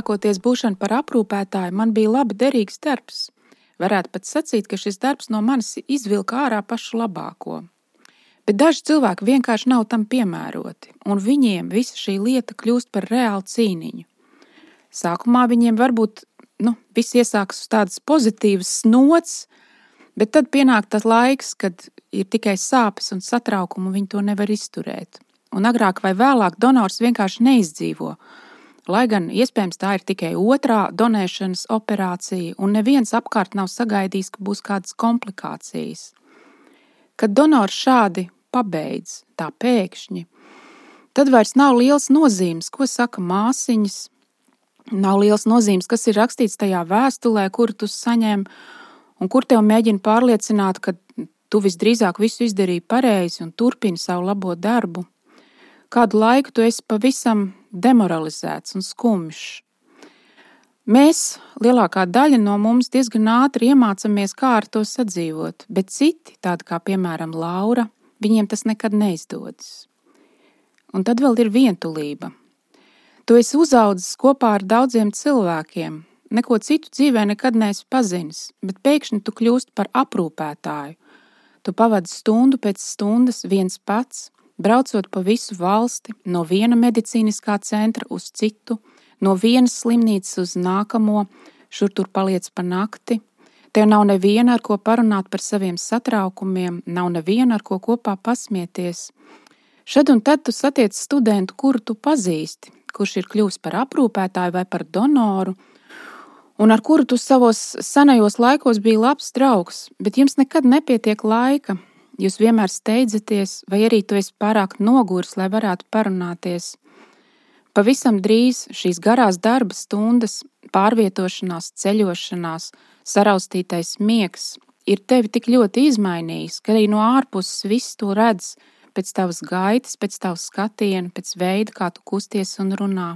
Lielākoties būšana par aprūpētāju man bija labi derīgs darbs. Varētu pat sacīt, ka šis darbs no manis izvilka ārā pašu labāko. Bet daži cilvēki vienkārši nav tam piemēroti, un viņiem visa šī lieta kļūst par reālu cīniņu. Sākumā viņiem varbūt nu, viss iesākas uz tādas pozitīvas nots, bet tad pienāk tas laiks, kad ir tikai sāpes un satraukumi, un viņi to nevar izturēt. Un agrāk vai vēlāk donors vienkārši neizdzīvo. Lai gan iespējams tā ir tikai otrā donēšanas operācija, un neviens apkārt nav sagaidījis, ka būs kādas komplikācijas. Kad donors šādi pabeidz tā pēkšņi, tad vairs nav liels nozīmes, ko saka māsiņas. Nav liels nozīmes, kas ir rakstīts tajā vēstulē, kuru tu saņem, un kur tev mēģina pārliecināt, ka tu visdrīzāk visu izdarīji pareizi un turpini savu labo darbu. Kādu laiku tu esi pavisam demoralizēts un skumjš. Mēs, lielākā daļa no mums, diezgan ātri iemācāmies, kā ar to sadzīvot, bet citi, tādi kā piemēram Laura, viņiem tas nekad neizdodas. Un tad vēl ir vientulība. Tu esi uzaudzis kopā ar daudziem cilvēkiem, neko citu dzīvē nekad neesi pazinis, bet pēkšņi tu kļūsti par aprūpētāju. Tu pavadi stundu pēc stundas viens pats, braucot pa visu valsti, no viena medicīniskā centra uz citu, no vienas slimnīcas uz nākamo, šur tur paliec pa nakti, Tev nav neviena, ar ko parunāt par saviem satraukumiem, nav neviena, ar ko kopā pasmieties. Šad un tad tu satiec studentu, kuru tu pazīsti, kurš ir kļuvis par aprūpētāju vai par donoru, un ar kuru tu savos senajos laikos biji labs draugs, bet jums nekad nepietiek laika. Jūs vienmēr steidzaties, vai arī tu esi pārāk noguris, lai varētu parunāties. Pavisam drīz šīs garās darba stundas, pārvietošanās, ceļošanās, saraustītais miegs ir tevi tik ļoti izmainījis, ka arī no ārpuses viss to redz pēc tavas gaitas, pēc tavas skatiena, pēc veida, kā tu kusties un runā.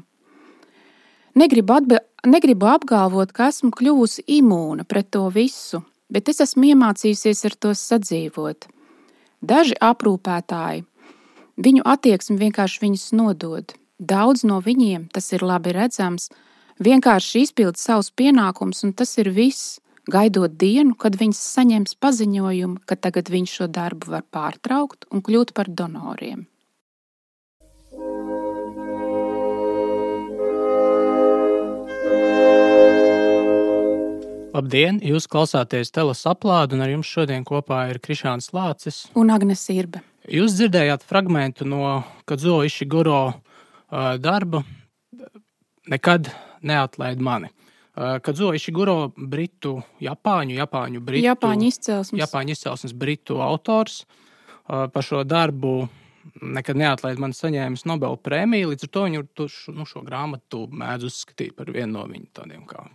Negribu, atbe, negribu apgalvot, ka esmu kļuvusi imūna pret to visu, bet es esmu iemācījusies ar to sadzīvot. Daži aprūpētāji, viņu attieksmi vienkārši viņus nodod. Daudz no viņiem, tas ir labi redzams, vienkārši izpild savus pienākumus, un tas ir viss. Gaidot dienu, kad viņš saņems paziņojumu, ka tagad viņš šo darbu var pārtraukt un kļūt par donoriem. Labdien! Jūs klausāties Telas aplādu, un ar jums šodien kopā ir Krišāns Lācis un Agnes Irbe. Jūs dzirdējāt fragment no Kadzo Išiguro darba nekad neatlaid mani. Kad Zoiši Guro, britu, japāņu, japāņu, britu, japāņu izcelsmes. japāņu izcelsmes britu autors, par šo darbu nekad neatlaid man saņēmis Nobela prēmiju. Līdz ar to viņu to, nu, šo grāmatu mēdz uzskatīt par vienu no viņa tādiem kā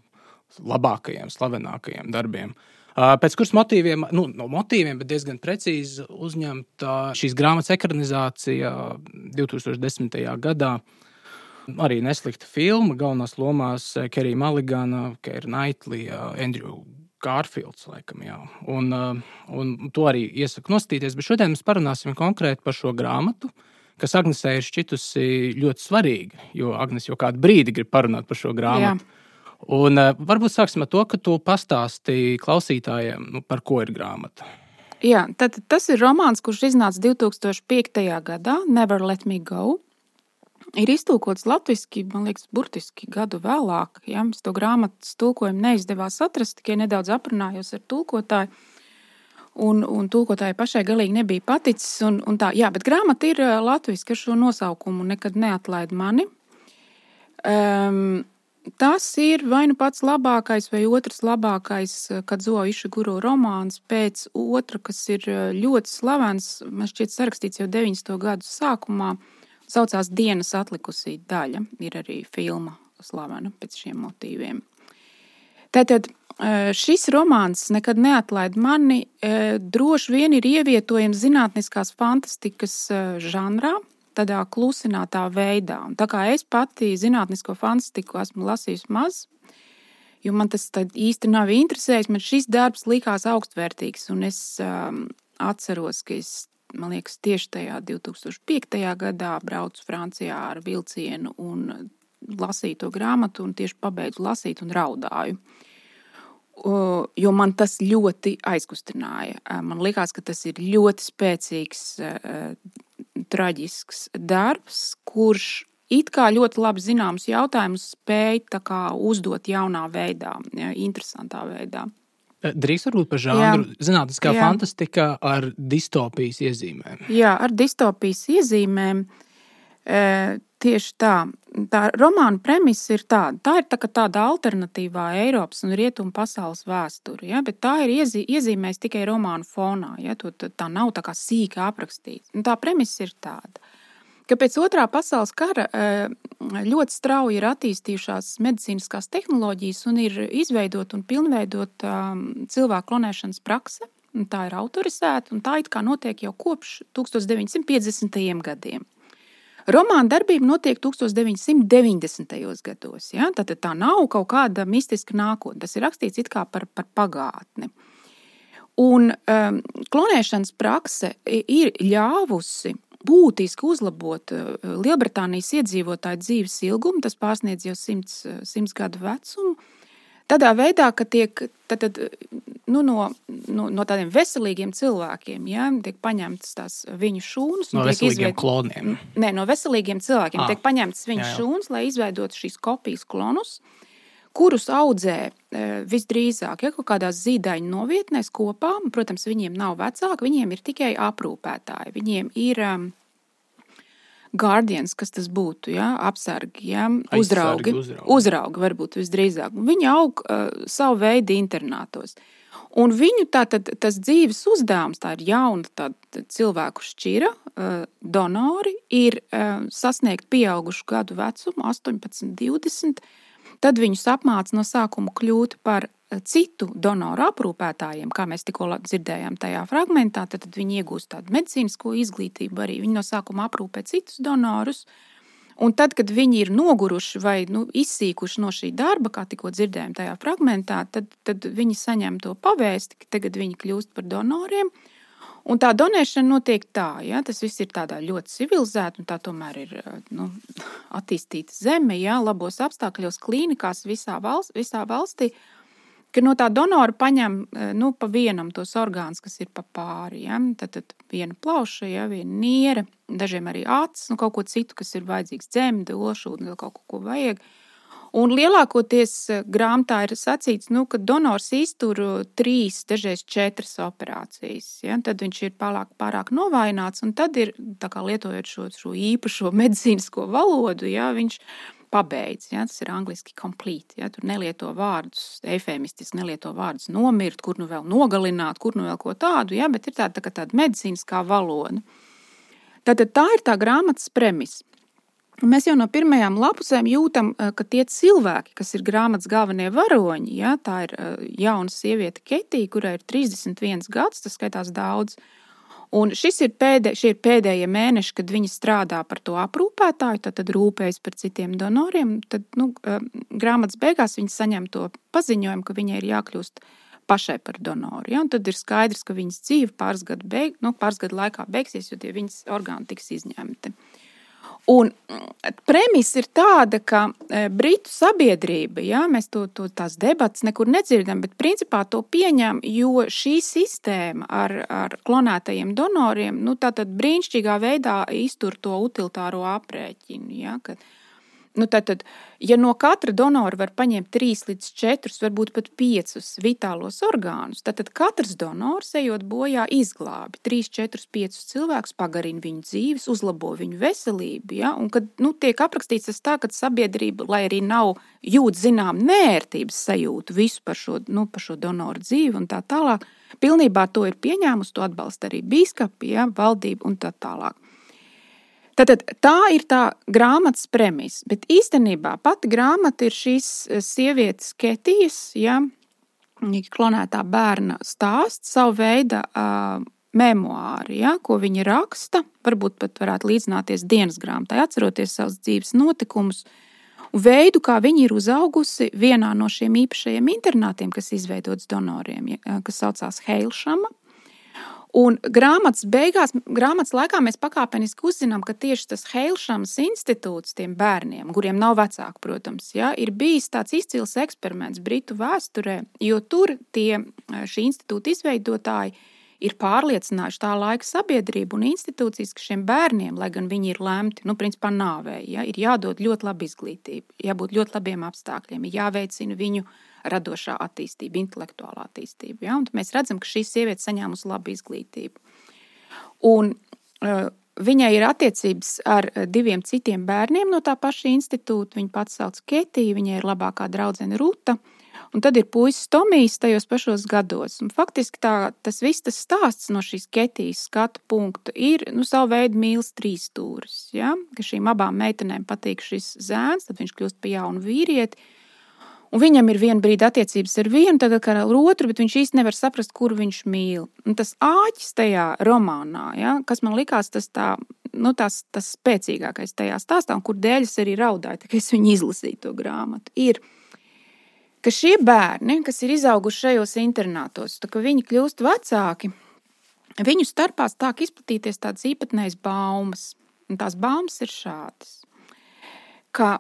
labākajiem, slavenākajiem darbiem. Pēc kuras motīviem, nu, no motīviem, bet diezgan precīzi uzņemta šīs grāmatas ekranizācija 2010. gadā. Arī neslikta filma, galvenās lomās Kerija Maligana, Keira Naitlija, Andrew Garfields, laikam, jā. Un, un to arī iesaku nostīties, bet šodien mēs parunāsim konkrēti par šo grāmatu, kas Agnesē ir šķitusi ļoti svarīga, jo Agnes jau kādu brīdi grib parunāt par šo grāmatu. Jā. Un, uh, varbūt sāksim ar to, ka tu pastāstīji klausītājiem, nu, par ko ir grāmata. Jā, tad, tas ir romāns, kurš iznāca 2005. gadā, Never Let Me Go. Ir iztulkots latviešu, man liekas, burtiski gadu vēlāk. Ja? Es to grāmatas tulkojumu neizdevās atrast, tikai nedaudz aprunājos ar tulkotāju. Un, un tulkotāji pašai galīgi nebija paticis. Un, un tā, jā, bet grāmata ir latviešu, ar šo nosaukumu nekad neatlaid mani. Um, Tas ir vai nu pats labākais, vai otrs labākais Kadzoa Išaguro romāns pēc otra, kas ir ļoti slavens. Man šķiet, sarakstīts jau 90. gadu sākumā. Saucās Dienas atlikusī daļa. Ir arī filma slavena pēc šiem motīviem. Tātad šis romāns nekad neatlaid mani. Droši vien ir ievietojams zinātniskās fantastikas žanrā, tādā klusinātā veidā. Un tā kā es pati zinātnisko fantastiku esmu lasījusi maz, jo man tas īsti nav interesējis, man šis darbs likās augstvērtīgs. Un es um, atceros, ka es, man liekas, tieši tajā 2005. gadā braucu Francijā ar vilcienu un lasīju to grāmatu un tieši pabeidzu lasīt un raudāju. Jo man tas ļoti aizkustināja. Man liekas, ka tas ir ļoti spēcīgs, traģisks darbs, kurš it kā ļoti labi zināms jautājumus spēj uzdot jaunā veidā, ja, interesantā veidā. Drīz varbūt par žanru zinātniskā fantastika ar distopijas iezīmēm. Jā, ar distopijas iezīmēm. E, tieši tā. Tā romāna premisa ir tāda. Tā ir tā, tāda alternatīvā Eiropas un Rietumu pasaules vēsture. Ja? Bet tā ir iezī, iezīmēs tikai romāna fonā. Ja? To, tā, nav tā kā sīkā aprakstīta. Tā premisa ir tāda ka pēc otrā pasaules kara eh, ļoti strauji ir attīstījušās medicīniskās tehnoloģijas un ir izveidota un pilnveidota um, cilvēku klonēšanas prakse. Tā ir autorizēta un tā it kā notiek jau kopš 1950. gadiem. Romāna darbība notiek 1990. gados. Ja? Tad tā nav kaut kāda mistiska nākotne. Tas ir rakstīts par, par pagātni. Un um, klonēšanas prakse ir ļāvusi būtiski uzlabot eh, Lielbritānijas iedzīvotāju dzīves ilgumu, tas pārsniedz jau simts, eh, simts gadu vecumu. Tādā veidā, ka tiek tad, tad, nu, no, no, no tādiem veselīgiem cilvēkiem ja, tiek paņemtas tās viņu šūnas. No veselīgiem izveid... kloniem. Nē, no veselīgiem cilvēkiem ah. tiek paņemtas viņu jā, jā. šūnas, lai izveidotu šīs kopijas klonus. Kurus audzē e, visdrīzāk ja, kaut kādās zīdaiņu novietnēs kopā. Protams, viņiem nav vecāki, viņiem ir tikai aprūpētāji. Viņiem ir um, guardians, kas tas būtu, ja, apsargi, ja, uzraugi, uzraugi. uzraugi varbūt visdrīzāk. Viņi aug uh, savu veidu internātos. Un viņu tātad, tas dzīves uzdevums, tā ir jauna cilvēku šķira, uh, donori, ir uh, sasniegt pieaugušu gadu vecumu, 18, 20 Tad viņus apmāca no sākuma kļūt par citu donoru aprūpētājiem, kā mēs tikko dzirdējām tajā fragmentā. Tad, tad viņi iegūst tādu medicīnisko izglītību, arī viņi no sākuma aprūpē citus donorus. Un tad, kad viņi ir noguruši vai nu, izsīkuši no šī darba, kā tikko dzirdējām tajā fragmentā, tad, tad viņi saņem to pavēsti, ka tagad viņi kļūst par donoriem. Uh, Un tā donēšana notiek tā, ja tas viss ir tādā ļoti civilizēta, un tā tomēr ir nu, attīstīta zeme, ja labos apstākļos, klīnikās visā, valst, visā valstī. Ka no tā donora paņem nu, pa vienam tos orgānus, kas ir pa pāri. Ja? Tad, tad viena plauša, ja? viena niere, dažiem arī acis, nu, kaut ko citu, kas ir vajadzīgs, dzemde, olšūda, kaut ko, ko vajag. Un lielākoties eh, grāmatā ir sacīts, nu, ka donors iztur eh, trīs, dažreiz četras operācijas. Ja? Tad viņš ir pārāk, pārāk novājināts, un tad ir lietojot šo, šo īpašo medicīnisko valodu, ja? viņš pabeidz. Ja? Tas ir angliski complete. Ja? Tur nelieto vārdus, efēmistiski nelieto vārdus nomirt, kur nu vēl nogalināt, kur nu vēl ko tādu, ja? bet ir tāda, tā, tāda medicīniskā valoda. Tātad tā ir tā grāmatas premisa. Mēs jau no pirmajām lapusēm jūtam, eh, ka tie cilvēki, kas ir grāmatas galvenie varoņi, ja, tā ir eh, jauna sieviete, Ketija, kurai ir 31 gads, tas skaitās daudz. Un šis ir, pēdē, ir pēdējie mēneši, kad viņi strādā par to aprūpētāju, tad, tad rūpējas par citiem donoriem. Tad nu, eh, grāmatas beigās viņi saņem to paziņojumu, ka viņai ir jākļūst pašai par donoru. Ja? Un tad ir skaidrs, ka viņas dzīve pāris gadu, beig, nu, pāris gadu laikā beigsies, jo tie viņas orgāni tiks izņemti. Un mm, premisa ir tāda, ka e, Britu sabiedrība, ja, mēs to, to tās debatas nekur nedzirdam, bet principā to pieņem, jo šī sistēma ar, ar klonētajiem donoriem, nu, tātad brīnišķīgā veidā iztur to utilitāro aprēķinu. Ja, kad, Nu, tad, ja no katra donora var paņemt 3 līdz 4, varbūt pat 5 vitālos orgānus, tad katrs donors, ejot bojā, izglābi 3, 4, 5 cilvēkus, pagarina viņu dzīves, uzlabo viņu veselību. Ja? Un, kad nu, tiek aprakstīts tas tā, ka sabiedrība, lai arī nav jūt zinām nērtības sajūtu visu par šo, nu, par šo donoru dzīvi un tā tālāk, pilnībā to ir pieņēmusi, to atbalsta arī bīskapi, ja? valdība un tā tālāk. Tātad, tā ir tā grāmatas premisa. Bet īstenībā pati grāmata ir šīs eh, sievietes Ketijas, ja, klonētā bērna stāsts, savu veidu uh, memoāri, ja, ko viņa raksta. Varbūt pat varētu līdzināties dienas grāmatai, atceroties savus dzīves notikumus. Veidu, kā viņa ir uzaugusi vienā no šiem īpašajiem internātiem, kas izveidots donoriem, ja, kas saucās Heilšama. Un grāmatas beigās, grāmatas laikā mēs pakāpeniski uzzinām, ka tieši tas Heilšamas institūts tiem bērniem, kuriem nav vecāki, protams, ja, ir bijis tāds izcils eksperiments Britu vēsturē, jo tur tie šī institūta izveidotāji ir pārliecinājuši tā laika sabiedrību un institūcijas, ka šiem bērniem, lai gan viņi ir lemti, nu, principā nāvēji, ja, ir jādod ļoti laba izglītība, jābūt ļoti labiem apstākļiem, jāveicina viņu radošā attīstība, intelektuālā attīstība. Ja, un mēs redzam, ka šī sieviete saņēmusi labu izglītību. Un, uh, Viņai ir attiecības ar diviem citiem bērniem no tā paša institūta. Viņa pati sauc Ketija, viņai ir labākā draudzene Ruta. Uh, Un tad ir puisis Tomijs tajos pašos gados. Un faktiski tā, tas viss tas stāsts no šīs ketijas skatu punkta ir nu, savu veidu mīlestības trīs stūris. Ja? Ka šīm abām meitenēm patīk šis zēns, tad viņš kļūst par jaunu vīrieti. Un viņam ir viena brīdi attiecības ar vienu, tad ar otru, bet viņš īsti nevar saprast, kur viņš mīl. Un tas āķis tajā romānā, ja, kas man likās tas, tā, nu, tas, tas spēcīgākais tajā stāstā, un kur dēļ es arī raudāju, kad es viņu izlasīju to grāmatu, ir ka šie bērni, kas ir izauguši šajos internātos, tā, viņi kļūst vecāki, viņu starpā sāk izplatīties tādas īpatnējas baumas. Un tās baumas ir šādas, ka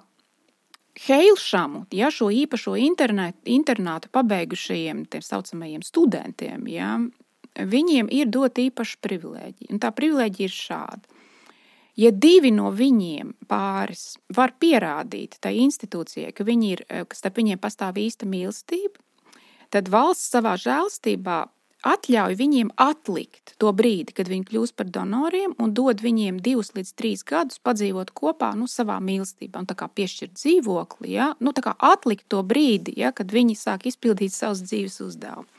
Heilšamu, ja šo īpašo internetu, internātu pabeigušajiem, tā saucamajiem studentiem, ja, viņiem ir dot īpaša privilēģija. Un tā privilēģija ir šāda Ja divi no viņiem pāris var pierādīt tai institūcijai, ka, viņi ir, ka starp viņiem pastāv īsta mīlestība, tad valsts savā žēlstībā atļauj viņiem atlikt to brīdi, kad viņi kļūst par donoriem un dod viņiem divus līdz trīs gadus padzīvot kopā nu, savā mīlestībā, un tā kā piešķirt dzīvokli, ja? nu, tā kā atlikt to brīdi, ja, kad viņi sāk izpildīt savus dzīves uzdevumus.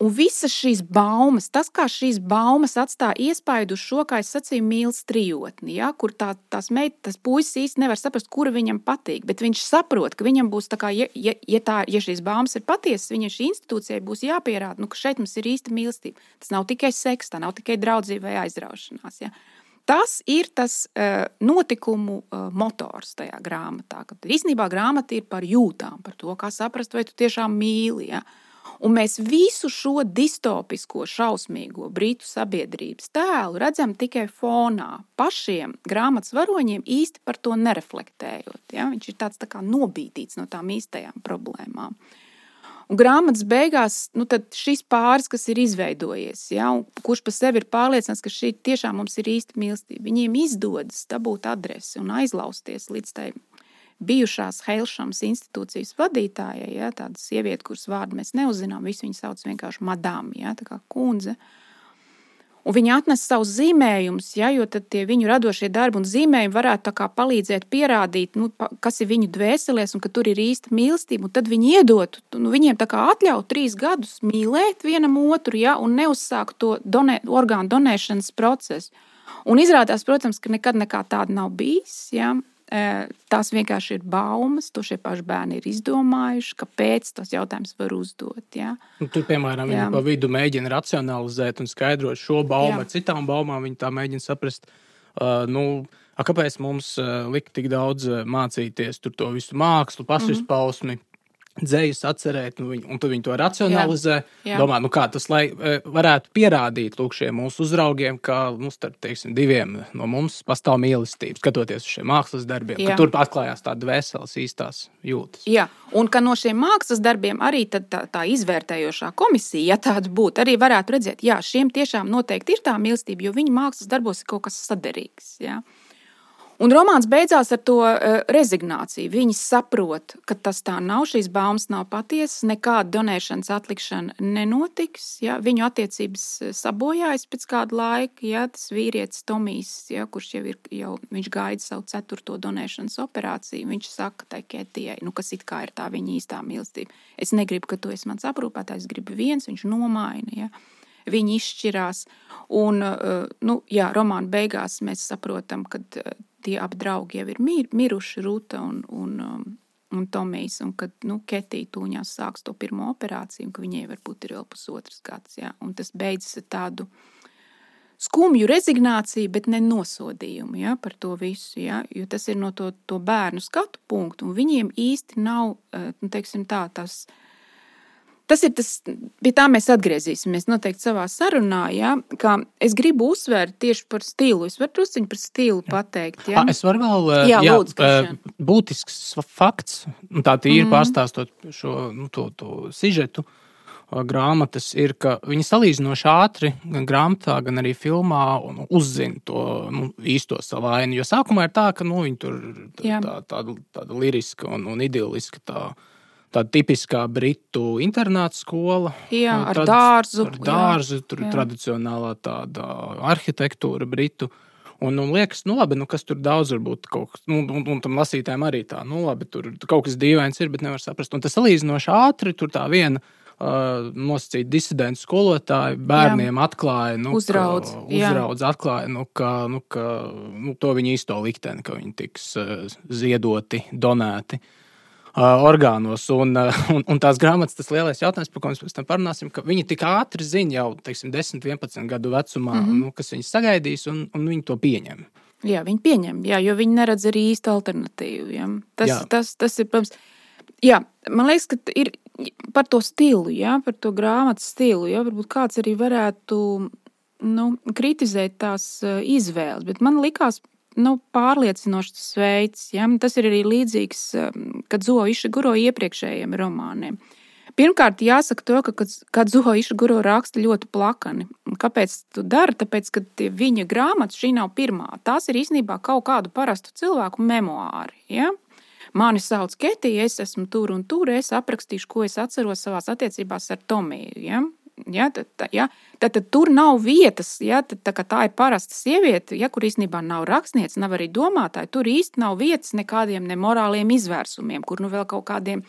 Un visas šīs baumas, tas, kā šīs baumas atstāja iespaidu uz šo, kā es sacīju, mīlestības trijotni, ja, kur tā, tās meitas, tas puisis īsti nevar saprast, kura viņam patīk. Bet viņš saprot, ka viņam būs tā kā, ja, ja, ja, tā, ja šīs baumas ir patiesas, viņam šī institūcijai būs jāpierāda, nu, ka šeit mums ir īsta mīlestība. Tas nav tikai seks, tā nav tikai draudzība vai aizraušanās. Ja. Tas ir tas uh, notikumu uh, motors tajā grāmatā. Kad īstenībā grāmata ir par jūtām, par to, kā saprast, vai tu tiešām mīli. Ja. Uh, Un mēs visu šo distopisko, šausmīgo britu sabiedrības tēlu redzam tikai fonā, pašiem grāmatas varoņiem īsti par to nereflektējot. Ja? Viņš ir tāds tā kā nobīdīts no tām īstajām problēmām. Un grāmatas beigās nu, šis pāris, kas ir izveidojies, ja, kurš par sevi ir pārliecināts, ka šī tiešām mums ir īsta mīlestība, viņiem izdodas dabūt adresi un aizlausties līdz tai bijušās Heilšamas institūcijas vadītājai, ja, tāda sieviete, kuras vārdu mēs neuzzinām, visu viņu sauc vienkārši madām, ja, tā kā kundze. Un viņi atnes savus zīmējumus, ja, jo tie viņu radošie darbi un zīmējumi varētu palīdzēt pierādīt, nu, kas ir viņu dvēselēs un ka tur ir īsta mīlestība. Tad viņi iedot, nu, viņiem atļaut trīs gadus mīlēt vienam otru ja, un neuzsākt to donē, orgānu donēšanas procesu. Un izrādās, protams, ka nekad nekā tāda nav bijis. Ja. Tās vienkārši ir baumas, to šie paši bērni ir izdomājuši, kāpēc tas jautājums var uzdot. Ja? Nu, tur, piemēram, viņi pa vidu mēģina racionalizēt un skaidrot šo baumu jā. ar citām baumām. Viņi tā mēģina saprast, uh, nu, a, kāpēc mums uh, likt tik daudz mācīties to visu mākslu, pasispausmi. Mm -hmm dzējas atcerēt, un, viņi, un tad viņi to racionalizē. Jā, jā. Domā, nu kā tas lai, e, varētu pierādīt lūk, šiem mūsu uzraugiem, ka mums starp teiksim, diviem no mums pastāv mīlestība, skatoties uz šiem mākslas darbiem, jā. ka tur atklājās tāda veselas īstās jūtas. Jā, un ka no šiem mākslas darbiem arī tā, tā izvērtējošā komisija, ja tāda būtu, arī varētu redzēt, ka šiem tiešām noteikti ir tā mīlestība, jo viņu mākslas darbos ir kaut kas saderīgs. Jā. Un romāns beidzās ar to uh, rezignāciju. Viņi saprot, ka tas tā nav, šīs baumas nav patiesas, nekāda donēšanas atlikšana nenotiks. Ja? Viņu attiecības eh, sabojājas pēc kāda laika. Ja? Tas vīrietis Tomijs, ja? kurš jau ir, jau, gaida savu ceturto donēšanas operāciju, viņš saka tai Ketijai, nu, kas it kā ir tā viņa īstā mīlestība. Es negribu, ka tu esi mans aprūpētājs, es gribu viens, viņš nomaina. Ja? Viņi izšķirās. Un, uh, nu, jā, romāna beigās mēs saprotam, ka tie abi draugi jau ir mir, miruši, Ruta un, un, um, un Tomijs, un kad nu, Ketija tūņās sāks to pirmo operāciju, un ka viņai varbūt ir vēl pusotrs gads. Ja? Un tas beidzas ar tādu skumju rezignāciju, bet ne nosodījumu ja, par to visu. Ja, jo tas ir no to, to bērnu skatu punktu, un viņiem īsti nav eh, nu, tā, tas tas ir tas, pie tā mēs atgriezīsimies noteikti savā sarunā. Ja, es gribu uzsvērt tieši par stilu. Es varu druskuļi par stilu pateikt. Ja? Es varu vēl jā, jā, lūdzu, būtisks fakts, tā ir mm pārstāstot šo nu, to, to sižetu. Grāmatas ir, ka viņi salīdzinoši ātri, gan grāmatā, gan arī filmā, uzzina to nu, īsto savu ainu. Jo sākumā ir tā, ka nu, viņi tur tā, tā, tāda, tāda liriska un, un idiliska tā, tāda tipiskā britu internāta skola. Jā, ar tad, dārzu. Ar dārzu, jā, tur ir tradicionālā tāda arhitektūra, britu. Un, un liekas, nu, labi, nu, kas tur daudz var būt. Nu, un, un tam lasītājiem arī tā, nu, labi, tur kaut kas dīvains ir, bet nevar saprast. Un tas salīdzinoši ātri, tur tā viena uh, nosacīta disidentu skolotāja bērniem jā. atklāja, nu, uzraudz, ka, uzraudz atklāja, nu, ka, nu, ka nu, to viņa īsto likteni, ka viņi tiks uh, ziedoti, donēti. Uh, orgānos. Un, un, un tās grāmatas, tas lielais jautājums, par ko mēs pēc tam parunāsim, ka viņi tik ātri zina jau teiksim, 10, 11 gadu vecumā, mm -hmm. nu, kas viņus sagaidīs, un, un viņi to pieņem. Jā, viņi pieņem, jā, jo viņi neredz arī īstu alternatīvu. Jā. Tas, jā. tas, tas ir, protams, jā, man liekas, ka ir par to stilu, jā, par to grāmatu stilu. Jā, varbūt kāds arī varētu nu, kritizēt tās izvēles, bet man likās nu, pārliecinošs veids. Ja? Tas ir arī līdzīgs um, Kadzuo Išiguro iepriekšējiem romāniem. Pirmkārt, jāsaka to, ka Kadzuo Išiguro raksta ļoti plakani. Kāpēc tu dari? Tāpēc, ka viņa grāmata šī nav pirmā. Tās ir īstenībā kaut kādu parastu cilvēku memoāri. Ja? Mani sauc Ketija, es esmu tur un tur, es aprakstīšu, ko es atceros savās attiecībās ar Tomiju. Ja? Ja, tad, ja, tad, tad tur nav vietas, ja, tad, tā, tā ir parasta sieviete, ja, kur īstenībā nav rakstniece, nav arī domātāja. Tur īstenībā nav vietas nekādiem nemorāliem izvērsumiem, kur nu vēl kaut kādiem,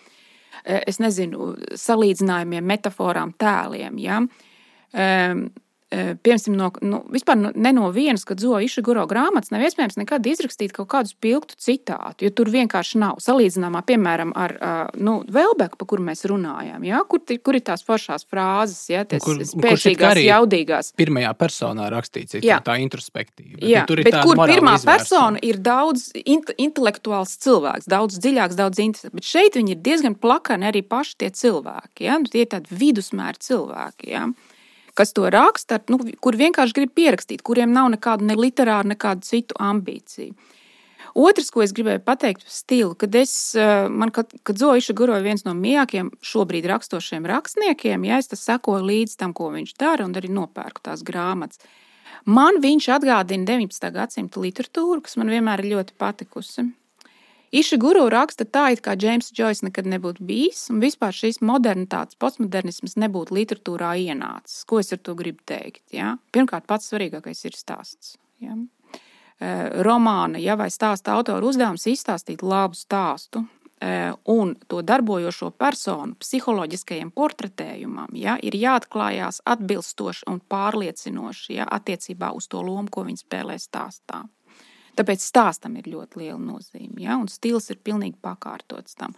e, es nezinu, salīdzinājumiem, metaforām, tēliem. Ja. Um, piemēram, no, nu, vispār ne no vienas, kad Zoja Išiguro grāmatas nav iespējams nekad izrakstīt kaut kādu spilgtu citātu, jo tur vienkārši nav salīdzināmā, piemēram, ar nu, Velbeku, par kuru mēs runājām, ja? kur, kur ir tās foršās frāzes, ja, tas kur, spēcīgās, jaudīgās. Pirmajā personā rakstīts, ir tā introspektīva. Jā, bet, bet kur pirmā izvērsuma. persona ir daudz int intelektuāls cilvēks, daudz dziļāks, daudz interesants, bet šeit viņi ir diezgan plakani arī paši tie cilvēki, ja? Nu, tie ir tādi vidusmēri cilvēki. Ja? Kas to raksta, nu, kur vienkārši grib pierakstīt, kuriem nav nekādu ne literāru, nekādu citu ambīciju. Otrs, ko es gribēju pateikt par stilu, kad es, eh, man, kad, kad Zoiša Guro ir viens no mīļākajiem šobrīd rakstošiem rakstniekiem, ja es sekoju līdz tam, ko viņš dara, un arī nopērku tās grāmatas. Man viņš atgādina 19. gadsimta literatūru, kas man vienmēr ir ļoti patikusi. Iša Guru raksta tā, it kā Džeims Džojs nekad nebūtu bijis, un vispār šīs modernitātes, postmodernisms nebūtu literatūrā ienācis. Ko es ar to gribu teikt? Ja? Pirmkārt, pats svarīgākais ir stāsts. Ja? Romāna ja, vai stāsta autora uzdevums izstāstīt labu stāstu, un to darbojošo personu psiholoģiskajam portretējumam ja, ir jāatklājās atbilstoši un pārliecinoši ja, attiecībā uz to lomu, ko viņi spēlē stāstā. Tāpēc stāstam ir ļoti liela nozīme, ja? un stils ir pilnīgi pakārtots tam.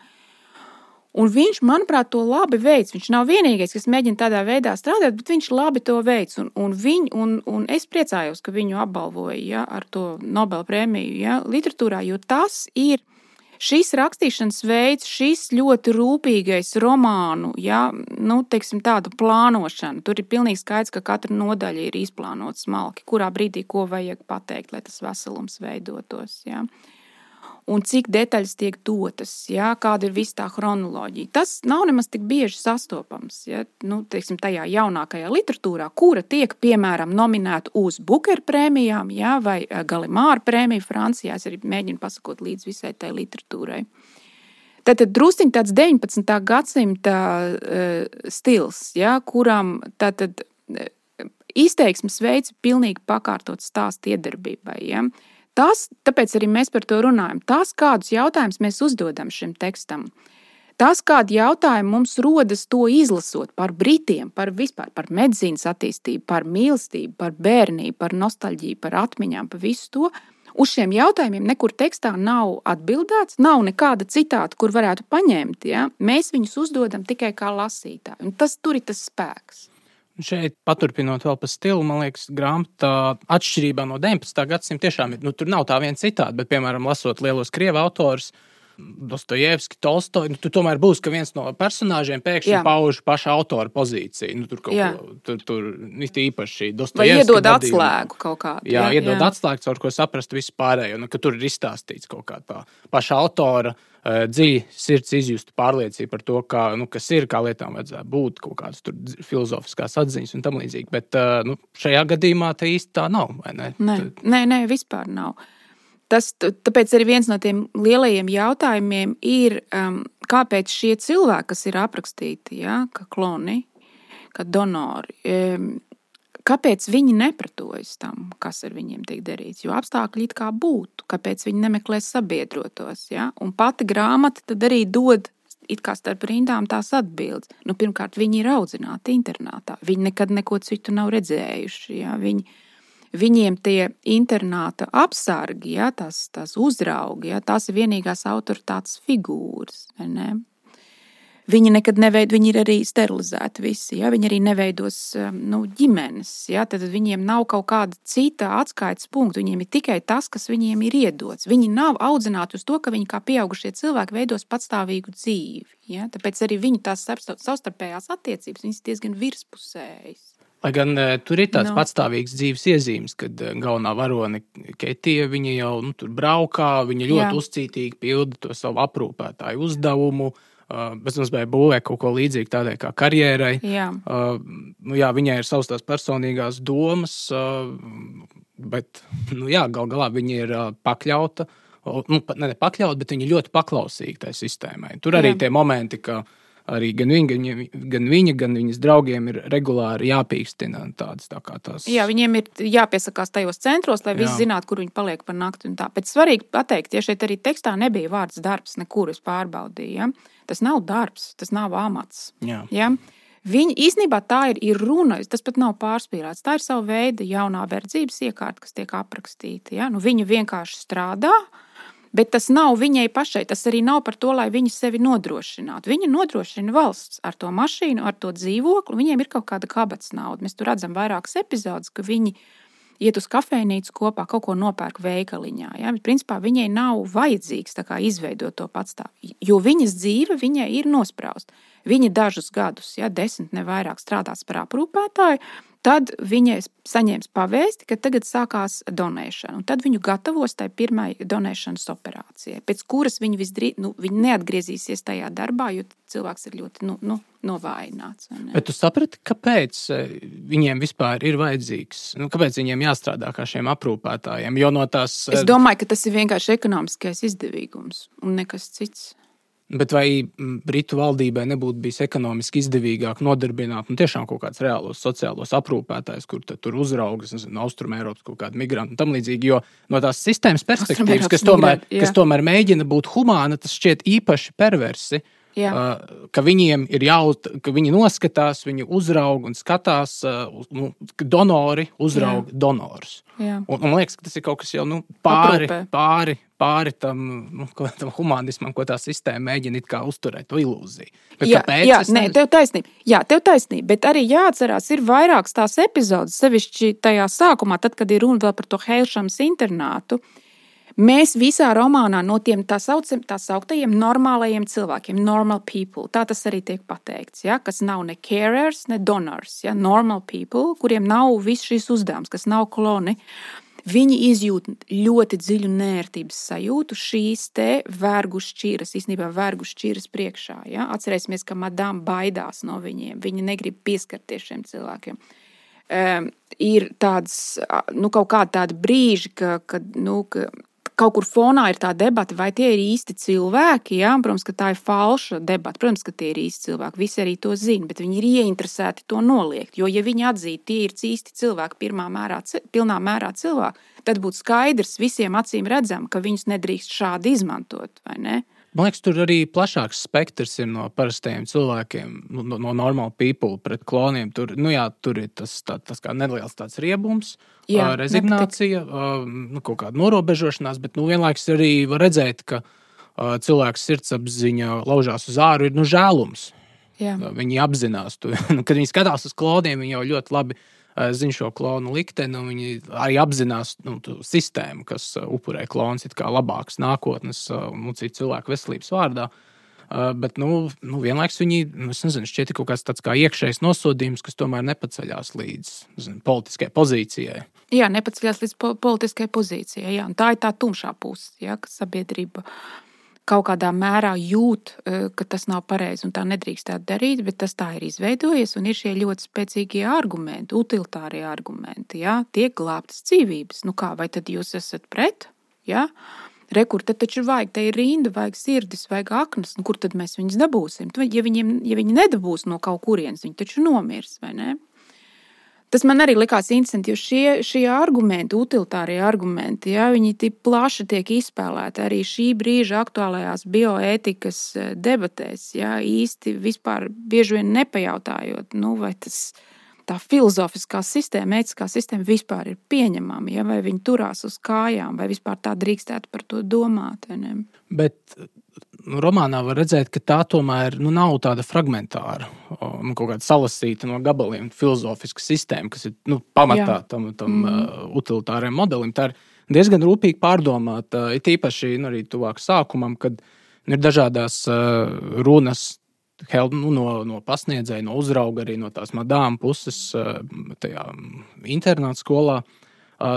Un viņš, manuprāt, to labi veids. Viņš nav vienīgais, kas mēģina tādā veidā strādāt, bet viņš labi to veids. Un, un, viņ, un, un es priecājos, ka viņu apbalvoja ja, ar to Nobela prēmiju ja, literatūrā, jo tas ir šis rakstīšanas veids, šis ļoti rūpīgais romānu, ja, nu, teiksim, tāda plānošana, tur ir pilnīgi skaidrs, ka katra nodaļa ir izplānota smalki, kurā brīdī ko vajag pateikt, lai tas veselums veidotos. Ja un cik detaļas tiek dotas, ja, kāda ir visa tā chronoloģija. Tas nav nemaz tik bieži sastopams. Ja, nu, teiksim, tajā jaunākajā literatūrā, kura tiek piemēram nominēta uz Bukera prēmijām ja, vai eh, Galimāra prēmiju Francijā. Es arī mēģinu pasakot līdz visai tai literatūrai. Tad, tad druskuļi tāds 19. gadsimta uh, stils, ja, kuram tātad, uh, izteiksmes veids ir pilnīgi pakārtots stāstu iedarbībai. Ja. Uh, Tas, tāpēc arī mēs par to runājam. Tas, kādus jautājumus mēs uzdodam šim tekstam, tas, kādi jautājumi mums rodas to izlasot par britiem, par vispār par medicīnas attīstību, par mīlestību, par bērnību, par nostalģiju, par atmiņām, par visu to. Uz šiem jautājumiem nekur tekstā nav atbildēts, nav nekāda citāta, kur varētu paņemt. Ja? Mēs viņus uzdodam tikai kā lasītāji. Un tas tur ir tas spēks. Šeit, paturpinot vēl par stilu, man liekas, grāmatā atšķirībā no 19. gadsimta tiešām ir. Nu, tur nav tā viena citāta, bet, piemēram, lasot lielos krievu autorus, Dostojevski, Tolstoja. Nu, tur tomēr būs, ka viens no personāžiem pēkšņi Jā. pauž paša autora pozīciju. Nu, tur kaut Jā. ko tur, tur it īpaši Vai Dostojevski. iedod gadījumā. atslēgu kaut kādu? Jā, jā iedod atslēgu, caur ko saprast visu pārējo. Nu, ka tur ir izstāstīts kaut kā tā paša autora uh, dziļi sirds izjusta pārliecība par to, kā, nu, kas ir, kā lietām vajadzētu būt, kaut kādas tur filozofiskās atziņas un tam līdzīgi. Bet uh, nu, šajā gadījumā tā īsti tā nav. vai ne? Nē, Tad- nē, nē, vispār nav. Tas, tāpēc arī viens no tiem lielajiem jautājumiem ir, um, kāpēc šie cilvēki, kas ir aprakstīti, ja, kā kloni, kā donori, um, kāpēc viņi nepratojas tam, kas ar viņiem tiek darīts? Jo apstākļi it kā būtu, kāpēc viņi nemeklē sabiedrotos. Ja? Un pati grāmata tad arī dod. It kā starp rindām tās atbildes. Nu, pirmkārt, viņi ir audzināti internātā. Viņi nekad neko citu nav redzējuši. Ja? Viņi, Viņiem tie internāta apsargi, ja, tās, tās uzraugi, ja, tās ir vienīgās autoritātes figūras. ne? Viņi nekad neveido, viņi ir arī sterilizēti visi. Ja? Viņi arī neveidos um, nu, ģimenes. Ja? Tad viņiem nav kaut kāda cita atskaites punkta. Viņiem ir tikai tas, kas viņiem ir iedots. Viņi nav audzināti uz to, ka viņi kā pieaugušie cilvēki veidos patstāvīgu dzīvi. Ja? Tāpēc arī viņu tās starp- savstarpējās attiecības ir diezgan virspusējas. Lai gan uh, tur ir tāds Nu. no. patstāvīgs dzīves iezīmes, kad uh, galvenā varone Ketija jau nu, tur braukā, viņa ļoti Jā. Uzcītīgi pilda to savu aprūpētāju uzdevumu. Uh, bez mazliet būvē kaut ko līdzīgu tādai kā karjerai. Jā. Uh, nu, jā, viņai ir savas tās personīgās domas, uh, bet nu, gal galā viņa ir uh, pakļauta. Nu, ne ne pakļauta, bet viņa ļoti paklausīga tai sistēmai. Tur arī Jā. tie momenti, ka arī gan viņa, gan, viņa- gan viņa, gan viņas draugiem ir regulāri jāpīkstina tādas tā tās. Jā, viņiem ir jāpiesakās tajos centros, lai visi zinātu, kur viņi paliek par nakti. Bet svarīgi pateikt, ja šeit arī tekstā nebija vārds darbs, nekur es pārbaudīju. Ja? Tas nav darbs, tas nav amats. Jā. Ja? Viņa īstenībā tā ir, ir runa, tas pat nav pārspīlēts. Tā ir sava veida jaunā verdzības iekārta, kas tiek aprakstīta. Ja? Nu, viņa vienkārši strādā, bet tas nav viņai pašai. Tas arī nav par to, lai viņa sevi nodrošinātu. Viņa nodrošina valsts ar to mašīnu, ar to dzīvokli. Viņiem ir kaut kāda kabatas nauda. Mēs tur redzam vairākas epizodes, ka viņi iet uz kafejnīcu kopā, kaut ko nopērk veikaliņā. Ja? Bet, principā viņai nav vajadzīgs izveidot to patstāvu, jo viņas dzīve viņai ir nosprausta. Viņa dažus gadus, ja desmit ne vairāk strādās par aprūpētāju, tad viņa saņems pavēsti, ka tagad sākās donēšana. un Tad viņu gatavos tai pirmai donēšanas operācijai, pēc kuras viņa visdrīz nu, viņa neatgriezīsies tajā darbā, jo cilvēks ir ļoti nu, nu, novājināts. Bet tu saprati, kāpēc eh, viņiem vispār ir vajadzīgs? Nu, kāpēc viņiem jāstrādā kā šiem aprūpētājiem? Jo no tās. Es eh, domāju, ka tas ir vienkārši ekonomiskais izdevīgums un nekas cits. Bet vai mm, Britu valdībai nebūtu bijis ekonomiski izdevīgāk nodarbināt nu, tiešām kaut kādus reālos sociālos aprūpētājus, kur tur uzraugas, Austrumēropas kaut kādi migranti un tam līdzīgi? Jo no tās sistēmas perspektīvas, kas tomēr, migranti, jā. kas tomēr mēģina būt humāna, tas šķiet īpaši perversi. Jā. Uh, ka viņiem ir jābūt, ka viņi noskatās, viņi uzrauga un skatās, uh, nu, ka donori uzrauga donors. Jā. Un man liekas, ka tas ir kaut kas jau nu, pāri, Aprūpē. pāri, pāri tam, nu, tam humanismam, ko tā sistēma mēģina uzturēt, to ilūziju. Bet Jā, kāpēc? jā nē, tev taisnība. Jā, tev taisnība. Bet arī jāatcerās, ir vairākas tās epizodes, sevišķi tajā sākumā, tad, kad ir runa par to Helšams internātu. Mēs visā romānā no tiem tā, saucam, tā sauktajiem normālajiem cilvēkiem, normal people, tā tas arī tiek pateikts, ja, kas nav ne carers, ne donors, ja, normal people, kuriem nav viss šis uzdevums, kas nav kloni. Viņi izjūt ļoti dziļu nērtības sajūtu šīs te vergu šķiras, īstenībā vergu šķiras priekšā. Ja? Atcerēsimies, ka madām baidās no viņiem. Viņi negrib pieskarties šiem cilvēkiem. Um, ir tāds, nu, kaut kādi tādi brīži, ka, kad, nu, ka kaut kur fonā ir tā debata, vai tie ir īsti cilvēki. Jā? Protams, ka tā ir falša debata. Protams, ka tie ir īsti cilvēki. Visi arī to zina, bet viņi ir ieinteresēti to noliegt. Jo, ja viņi atzītu, tie ir īsti cilvēki, pirmā mērā, pilnā mērā cilvēki, tad būtu skaidrs visiem acīm redzam, ka viņus nedrīkst šādi izmantot. Man liekas, tur arī plašāks spektrs ir no parastajiem cilvēkiem, nu, no, no normal people pret kloniem. Tur, nu, jā, tur ir tas, tā, tas neliels tāds riebums, Jā, jā, rezignācija, ā, nu, kaut kāda norobežošanās, bet nu, vienlaikus arī var redzēt, ka ā, cilvēks sirdsapziņa laužās uz āru, ir nu, žēlums. Jā. Viņi apzinās to. Nu, Kad viņi skatās uz klodiem, viņi jau ļoti labi zina šo klonu likteni, un viņi arī apzinās nu, sistēmu, kas upurē klonus it kā labākas nākotnes un nu, citu cilvēku veselības vārdā. Bet nu, nu, vienlaikus viņi nu, nezinu, šķiet kaut kāds tāds kā iekšējs nosodījums, kas tomēr nepaceļās līdz nezinu, politiskai pozīcijai. Jā, nepaceļās līdz po politiskai pozīcijai. Jā. Tā ir tā tumšā puse, ja, ka sabiedrība kaut kādā mērā jūt, ka tas nav pareizi un tā nedrīkstētu darīt, bet tas tā ir izveidojies un ir šie ļoti spēcīgie argumenti, utilitārie argumenti. Ja, tiek glābtas dzīvības. Nu kā, vai tad jūs esat pret? Ja? Rekur, tad taču vajag, te ir rinda, vajag sirdis, vajag aknas, nu, kur tad mēs viņus dabūsim? Ja, viņiem, ja viņi nedabūs no kaut kurienes, viņi taču nomirs, vai ne? Tas man arī likās interesanti, jo šie, šie argumenti, utilitārie argumenti, ja, viņi tik plaši tiek izspēlēti arī šī brīža aktuālajās bioētikas eh, debatēs. Ja, īsti vispār bieži vien nepajautājot, nu, vai tas tā filozofiskā sistēma, ētiskā sistēma vispār ir pieņemama, ja, vai viņi turās uz kājām, vai vispār tā drīkstētu par to domāt. Bet romānā var redzēt, ka tā tomēr nu, nav tāda fragmentāra, nu, kaut kāda salasīta no gabaliem filozofiska sistēma, kas ir nu, pamatā Jā. tam, tam mm. uh, utilitāriem modelim. Tā ir diezgan rūpīgi pārdomāta, uh, it īpaši nu, arī tuvāk sākumam, kad ir dažādas uh, runas nu, no, no pasniedzēja, no uzrauga, arī no tās madām puses, eh, tajā internāta skolā. Uh,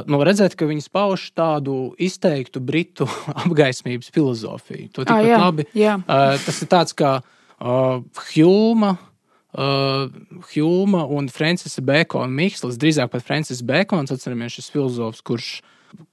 nu, redzēt, ka viņas pauž tādu izteiktu britu apgaismības filozofiju. To tikpat ah, jā, labi. Jā. Uh, tas ir tāds kā uh, Hjūma, uh, Hjūma un Francisa Bēkona Mikslis, drīzāk pat Francis Bēkons, atceramies šis filozofs, kurš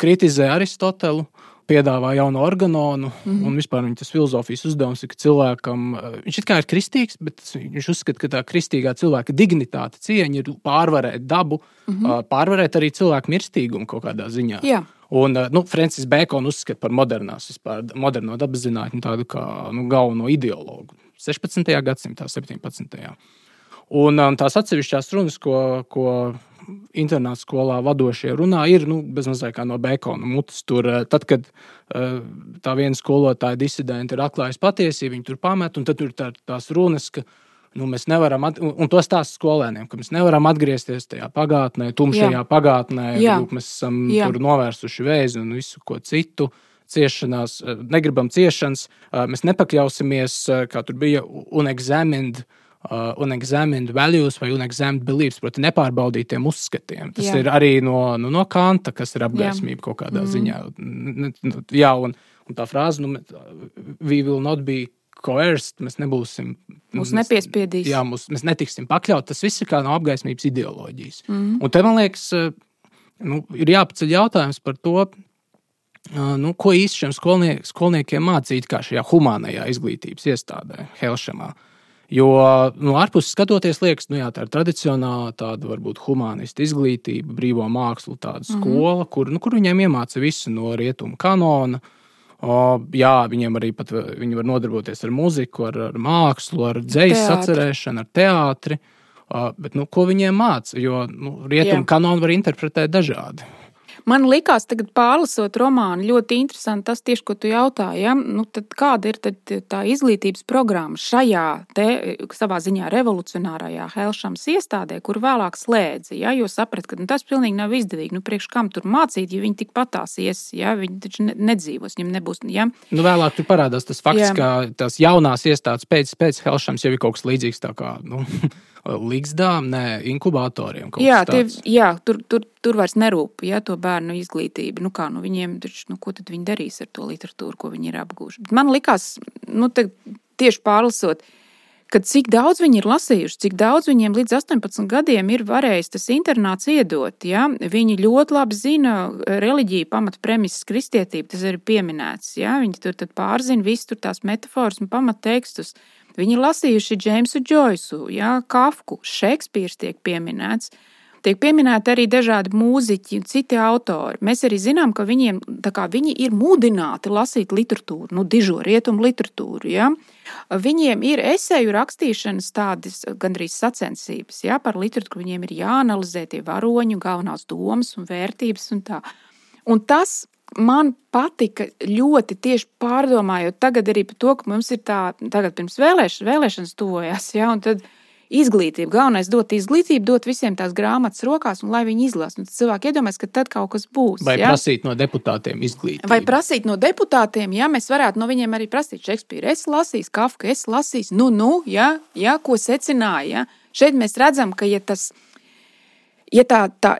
kritizē Aristotelu. Piedāvā jaunu organonu. Mm -hmm. Un vispār viņa filozofijas uzdevums ir, ka cilvēkam, eh, viņš ir kā ir kristīgs, bet viņš uzskata, ka tā kristīgā cilvēka dignitāte, cieņa ir pārvarēt dabu, mm -hmm. pārvarēt arī cilvēku mirstīgumu kaut kādā ziņā. Jā. Un eh, nu, Francis Bēkons uzskata par modernās, vispār, moderno dabas zinātni tādu kā nu, galveno ideologu 16. gadsimtā, 17. Un, un tās atsevišķās runas, ko, ko internāta skolā vadošie runā, ir nu, bezmazliet kā no Bekona mutes. Tur, eh, tad, kad uh, tā viena skolotāja disidenta ir atklājusi patiesību, viņi tur pamet, un tad tur tā, tās runas, ka nu, mēs nevaram, at, un, un to stāsta skolēniem, ka mēs nevaram atgriezties tajā pagātnē, tumšajā Jā. pagātnē. Lūk, mēs esam novērsuši vēzi un visu ko citu. Ciešanās, eh, negribam ciešanas, mēs nepakļausimies, kā tur bija, unexamined uh, uh, unexamined values vai unexamined beliefs, proti, nepārbaudītiem uzskatiem. Tas Jā. ir arī no, nu, no Kanta, kas ir apgaismība Jā. kaut kādā mm. ziņā. Jā, un, un tā frāze, nu, we will not be coerced, mēs nebūsim. Mums nepiespiedīs. Jā, mums, mēs netiksim pakļaut. Tas viss ir kā no apgaismības ideoloģijas. Mm. Un te man liekas, nu, ir jāpaceļ jautājums par to, nu, ko īsti šiem skolnie, skolniekiem mācīt, kā šajā humānajā izglītības iestādē, Helšamā. Uh, Jo no nu, ārpuses skatoties, liekas, nu, jā, tā ir tradicionāla, tāda varbūt humanista izglītība, brīvā māksla, tāda mm -hmm. skola, kur, nu, kur viņiem iemāca visu no rietumu kanona. O, jā, viņiem arī pat, viņi var nodarboties ar muziku, ar, ar mākslu, ar dzīslu atcerēšanu, ar teātri. O, bet, nu, ko viņiem māca? Jo nu, rietumu kanonu var interpretēt dažādi. Man likās, tagad pārlasot romānu, ļoti interesanti tas, tieši, ko tu jautāji. Ja? Nu, kāda ir tā izglītības programma šajā te, savā ziņā revolucionārajā Helšams iestādē, kur vēlāk slēdza? Ja? Jo saprat, ka nu, tas pilnīgi nav izdevīgi. Nu, priekš kam tur mācīt, ja viņi tikpat tās ies, ja? viņi taču nedzīvos, viņiem nebūs. Ja? Nu, vēlāk tur parādās tas fakts, Jā. ka tās jaunās iestādes pēc, pēc Helšams jau ir kaut kas līdzīgs. Kā, nu, līgzdām, ne inkubatoriem. Jā, tie, jā tur, tur, tur vairs nerūp ja, to bērnu izglītību. Nu, kā, nu, viņiem, taču, nu, ko tad viņi darīs ar to literatūru, ko viņi ir? Bet man likās, nu, tieši pārlasot, kad cik daudz viņi ir lasījuši, cik daudz viņiem līdz 18 gadiem ir varējis tas internāts iedot. Ja? Viņi ļoti labi zina reliģiju, pamatpremises, kristietību, tas ir pieminēts. Ja? Viņi tur pārzina visu tās metaforas un pamattekstus. Viņi ir lasījuši Džeimsu Džoisu, ja, Kafku, Šekspīrs tiek pieminēts. Tiek pieminēti arī dažādi mūziķi un citi autori. Mēs arī zinām, ka viņiem, kā, viņi ir mudināti lasīt literatūru, nu, dižo rietumu literatūru. Ja? Viņiem ir esēju rakstīšanas tādas gandrīz sacensības ja? par literatūru. Viņiem ir jāanalizē tie varoņi, galvenās domas un vērtības un tā. Un tas man patika ļoti tieši pārdomājot tagad arī par to, ka mums ir tā, tagad pirms vēlēšanas, vēlēšanas tuvojas, ja, un tad izglītību. Galvenais dot izglītību, dot visiem tās grāmatas rokās, un lai viņi izlasa. Un cilvēki iedomājas, ka tad kaut kas būs. Vai ja? prasīt no deputātiem izglītību? Vai prasīt no deputātiem, ja mēs varētu no viņiem arī prasīt Šekspīru. Es lasīju, Kafka, es lasīju, nu, nu, ja, ja, ko secināja. Ja? Šeit mēs redzam, ka ja tas, ja tā, tā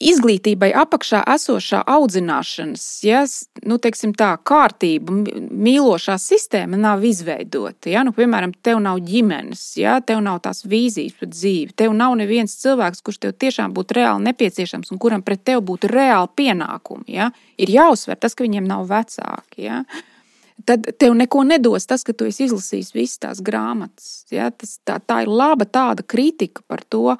izglītībai apakšā esošā audzināšanas, ja, nu, teiksim tā, kārtība, mīlošā sistēma nav izveidota. Ja? Nu, piemēram, tev nav ģimenes, ja? tev nav tās vīzijas par dzīvi, tev nav neviens cilvēks, kurš tev tiešām būtu reāli nepieciešams un kuram pret tevi būtu reāli pienākumi. Ja? Ir jāuzsver tas, ka viņiem nav vecāki. Ja? Tad tev neko nedos tas, ka tu esi izlasījis visas tās grāmatas. Ja? Tas, tā, tā ir laba tāda kritika par to,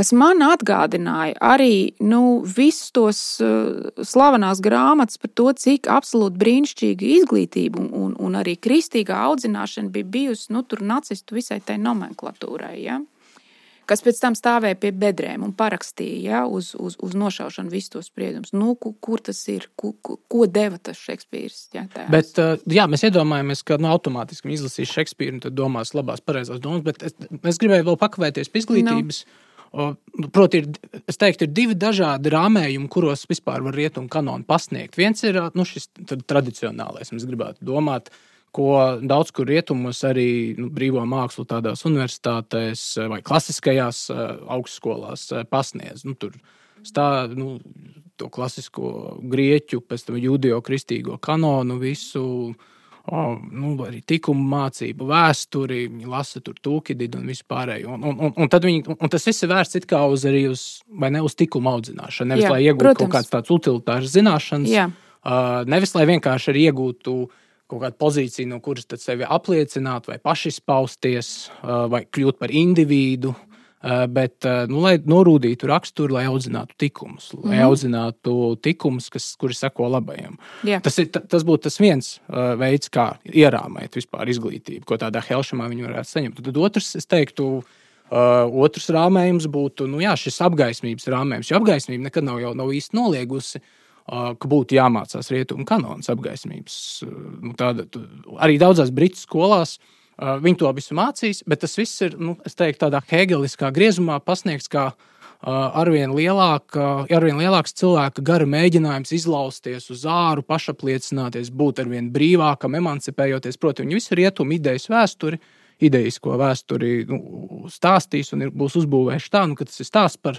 kas man atgādināja arī nu, visus tos uh, slavenās grāmatas par to, cik absolūti brīnišķīga izglītība un, un, un arī kristīgā audzināšana bija bijusi nu, nacistu visai tai nomenklatūrai. Ja? Kas pēc tam stāvēja pie bedrēm un parakstīja ja, uz, uz, uz nošaušanu visus tos spriedumus. Nu, kur, kur tas ir? Ko, ko, ko deva tas Šekspīrs? Ja, bet, jā, mēs iedomājamies, ka nu, automātiski izlasīs Šekspīru un tad domās labās, pareizās domas. Bet es, es gribēju vēl pakavēties pie izglītības. No. Nu. Proti, ir, es teiktu, ir divi dažādi rāmējumi, kuros vispār var rietumu kanonu pasniegt. Viens ir nu, šis tradicionālais, mēs gribētu domāt, ko daudz kur rietumos arī nu, brīvo mākslu tādās universitātēs vai klasiskajās augstskolās pasniedz. Nu, tur stā, nu, to klasisko grieķu, pēc tam jūdejo-kristīgo kanonu visu oh, nu, arī tikumu mācību, vēsturi, viņi lasa tur tūkididu un vispārējo. Un, un, un, un, viņi, un tas viss ir vērsts kā uz, uz, ne uz tikumu audzināšanu, nevis Jā, lai iegūtu protams. kaut kādas tādas utilitāras zināšanas, Jā. uh, nevis lai vienkārši arī iegūtu kaut kādu pozīciju, no kuras sevi apliecināt, vai pašizpausties, uh, vai kļūt par individu. Eh, bet, eh, nu, lai norūdītu raksturu, lai audzinātu tikumus, lai mm -hmm. audzinātu tikumus, kas, kuri seko labajiem. Yeah. Tas, ir, tas būtu tas viens uh, veids, kā ierāmēt vispār izglītību, ko tādā helšamā viņi varētu saņemt. Tad otrs, es teiktu, Uh, otrs rāmējums būtu nu, jā, šis apgaismības rāmējums. Jo apgaismība nekad nav, jau, nav īsti noliegusi, uh, ka būtu jāmācās rietumu kanonas apgaismības. Uh, nu, tāda, arī daudzās britu skolās Uh, viņi to visu mācīs, bet tas viss ir nu, teiktu, tādā hegeliskā griezumā pasniegts kā uh, arvien, lielāk, arvien lielāks cilvēka gara mēģinājums izlausties uz āru, pašapliecināties, būt arvien brīvākam, emancipējoties. Proti, viņi visu rietumu idejas vēsturi, idejisko vēsturi nu, stāstīs un ir, būs uzbūvējuši tā, nu, ka tas ir stāsts par,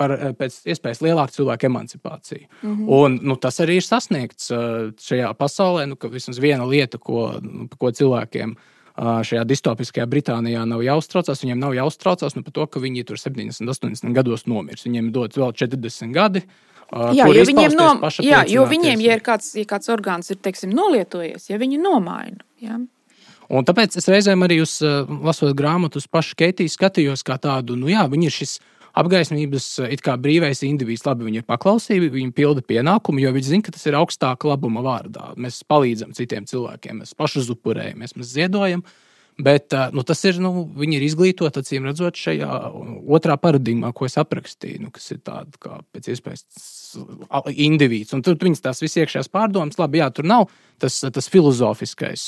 par pēc iespējas lielāku cilvēku emancipāciju. Mm -hmm. Un, nu, tas arī ir sasniegts šajā pasaulē, nu, ka vismaz viena lieta, ko, nu, ko cilvēkiem ir šajā distopiskajā Britānijā nav jāuztraucās. Viņiem nav jāuztraucās nu, par to, ka viņi tur 70, 80 gados nomirs. Viņiem dots vēl 40 gadi. Jā, jo viņiem, no, jā, jo viņiem, ja kāds, ja kāds orgāns ir teiksim, nolietojies, ja viņi nomaina. Ja? Un tāpēc es reizēm arī uz, lasot grāmatu, uz pašu Keitiju skatījos kā tādu, nu jā, viņi ir šis apgaismības it kā brīvais indivīds. Labi, viņi ir paklausīgi, viņi pilda pienākumu, jo viņi zina, ka tas ir augstāka labuma vārdā. Mēs palīdzam citiem cilvēkiem, mēs pašuzupurējamies, mēs ziedojam. Bet nu, tas ir, nu, viņi ir izglītoti, acīm redzot, šajā otrā paradigmā, ko es aprakstīju, nu, kas ir tāda kā pēc iespējas indivīds. Un tur viņas tās visas iekšējās pārdomas, labi, jā, tur nav tas, tas filozofiskais,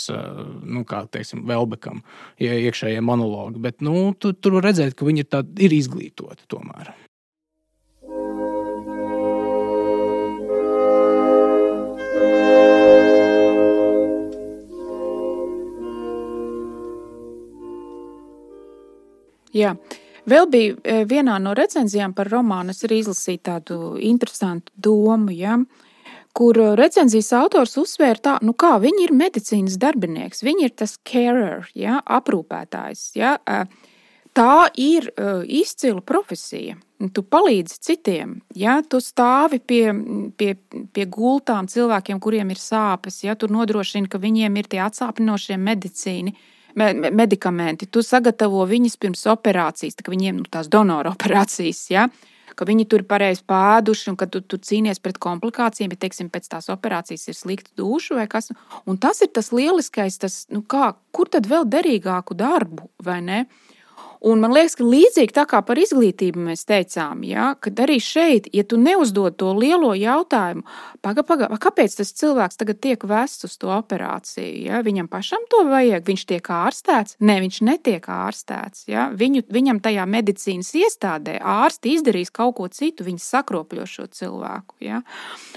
nu, kā teiksim, Velbekam, iekšējie monologi, bet nu, tu, tur var redzēt, ka viņi ir, tā, ir izglītoti tomēr. Jā. Vēl bija e, vienā no recenzijām par romānu, es arī izlasīju tādu interesantu domu, ja, kur recenzijas autors uzsvēra, tā, nu kā viņi ir medicīnas darbinieks, viņi ir tas carer, ja, aprūpētājs. Ja. E, tā ir izcila profesija. Tu palīdzi citiem, ja tu stāvi pie, pie, pie gultām cilvēkiem, kuriem ir sāpes, ja tu nodrošini, ka viņiem ir tie atsāpinošie medicīni medikamenti. Tu sagatavo viņus pirms operācijas, tā, viņiem nu, tās donora operācijas. Ja? Ka viņi tur ir pareizi pēduši, un ka tu, tu cīnies pret komplikācijām, bet, teiksim, pēc tās operācijas ir slikta duša vai kas. Un tas ir tas lieliskais, tas, nu kā, kur tad vēl derīgāku darbu, vai ne? Un man liekas, ka līdzīgi tā kā par izglītību mēs teicām, ja, kad arī šeit, ja tu neuzdod to lielo jautājumu, paga, paga, kāpēc tas cilvēks tagad tiek vests uz to operāciju? Ja? Viņam pašam to vajag, viņš tiek ārstēts? Nē, viņš netiek ārstēts. Ja? Viņu, viņam tajā medicīnas iestādē ārsti izdarīs kaut ko citu, viņi sakropļo šo cilvēku. Ja?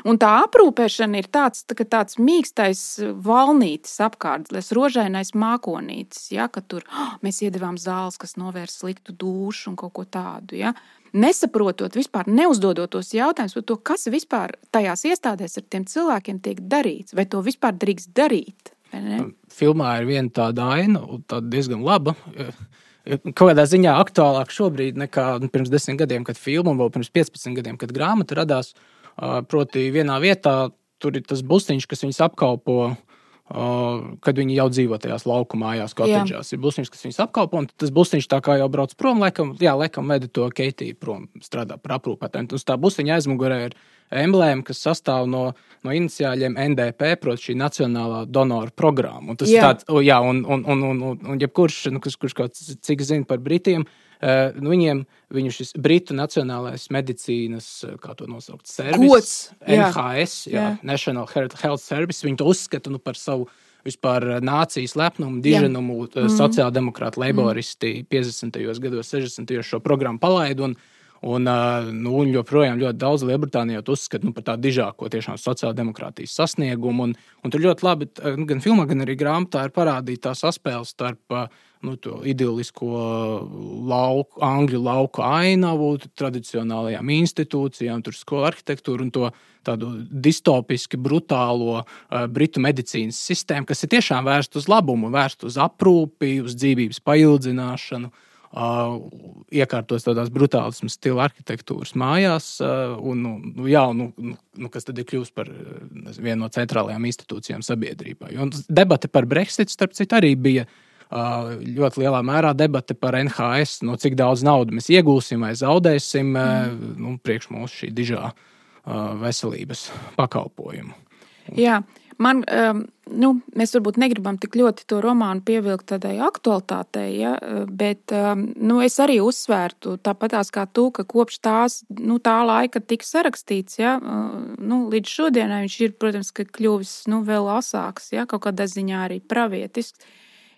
Un tā aprūpēšana ir tāds, tā, tāds mīkstais valnītis apkārt, rožainais mākonītis, ja? ka tur oh, mēs iedevām zāles, kas novērš novērst sliktu dušu un kaut ko tādu. Ja? Nesaprotot, vispār neuzdodot tos jautājumus par to, kas vispār tajās iestādēs ar tiem cilvēkiem tiek darīts, vai to vispār drīkst darīt. Filmā ir viena tāda aina, tā diezgan laba. Kaut kādā ziņā aktuālāk šobrīd nekā nu, pirms desmit gadiem, kad filma, un vēl pirms 15 gadiem, kad grāmata radās. Proti, vienā vietā tur ir tas busiņš, kas viņus apkalpo kad viņi jau dzīvo tajās lauku mājās, kotedžās. Ir busiņš, kas viņus apkalpo, un tas busiņš tā kā jau brauc prom, laikam, jā, laikam veda to Keitiju prom, strādā par aprūpētājiem. Uz tā busiņa aizmugurē ir emblēma, kas sastāv no, no iniciāļiem NDP, proti, šī Nacionālā donora programma. Un tas jā. ir tāds, jā, un, un, un, un, un, un jebkurš, nu, kurš, kurš kaut cik zina par Britiem, Uh, nu, viņiem viņu šis Britu Nacionālais medicīnas, kā to nosaukt, servis, NHS, jā. Jā, National Health Service, viņi to uzskata nu, par savu vispār nācijas lepnumu, diženumu. Mm. Sociāldemokrāti, laboristi mm. 50. gados, 60. gados šo programmu palaida. Un, nu, joprojām ļoti daudz Lielbritānijā uzskata nu, par tādu dižāko tiešām sociāldemokrātijas sasniegumu. Un, un tur ļoti labi, nu, gan filmā, gan arī grāmatā ir parādīta tā saspēle starp nu, to idyllisko lauku, angļu lauku ainavu, tradicionālajām institūcijām, tur skolu arhitektūru un to tādu distopiski brutālo uh, britu medicīnas sistēmu, kas ir tiešām vērsta uz labumu, vērsta uz aprūpi, uz dzīvības paildzināšanu. Uh, iekārtos tādās brutālas stila arhitektūras mājās, uh, un, nu, nu, jā, nu, nu, nu, kas tad ir kļuvis par nezinu, vienu no centrālajām institūcijām sabiedrībā. Un debate par Brexit, starp citu, arī bija uh, ļoti lielā mērā debate par NHS, no cik daudz naudas mēs iegūsim vai zaudēsim mm. nu, priekš mūsu šī dižā veselības pakalpojumu. Jā. Man, um, nu, mēs varbūt negribam tik ļoti to romānu pievilkt tādai aktualitātei, ja, bet um, nu, es arī uzsvērtu, tāpatās kā tu, ka kopš tās, nu, tā laika tika sarakstīts, ja, nu, līdz šodienai viņš ir, protams, kļuvis nu, vēl asāks, ja, kaut kādā ziņā arī pravietisks.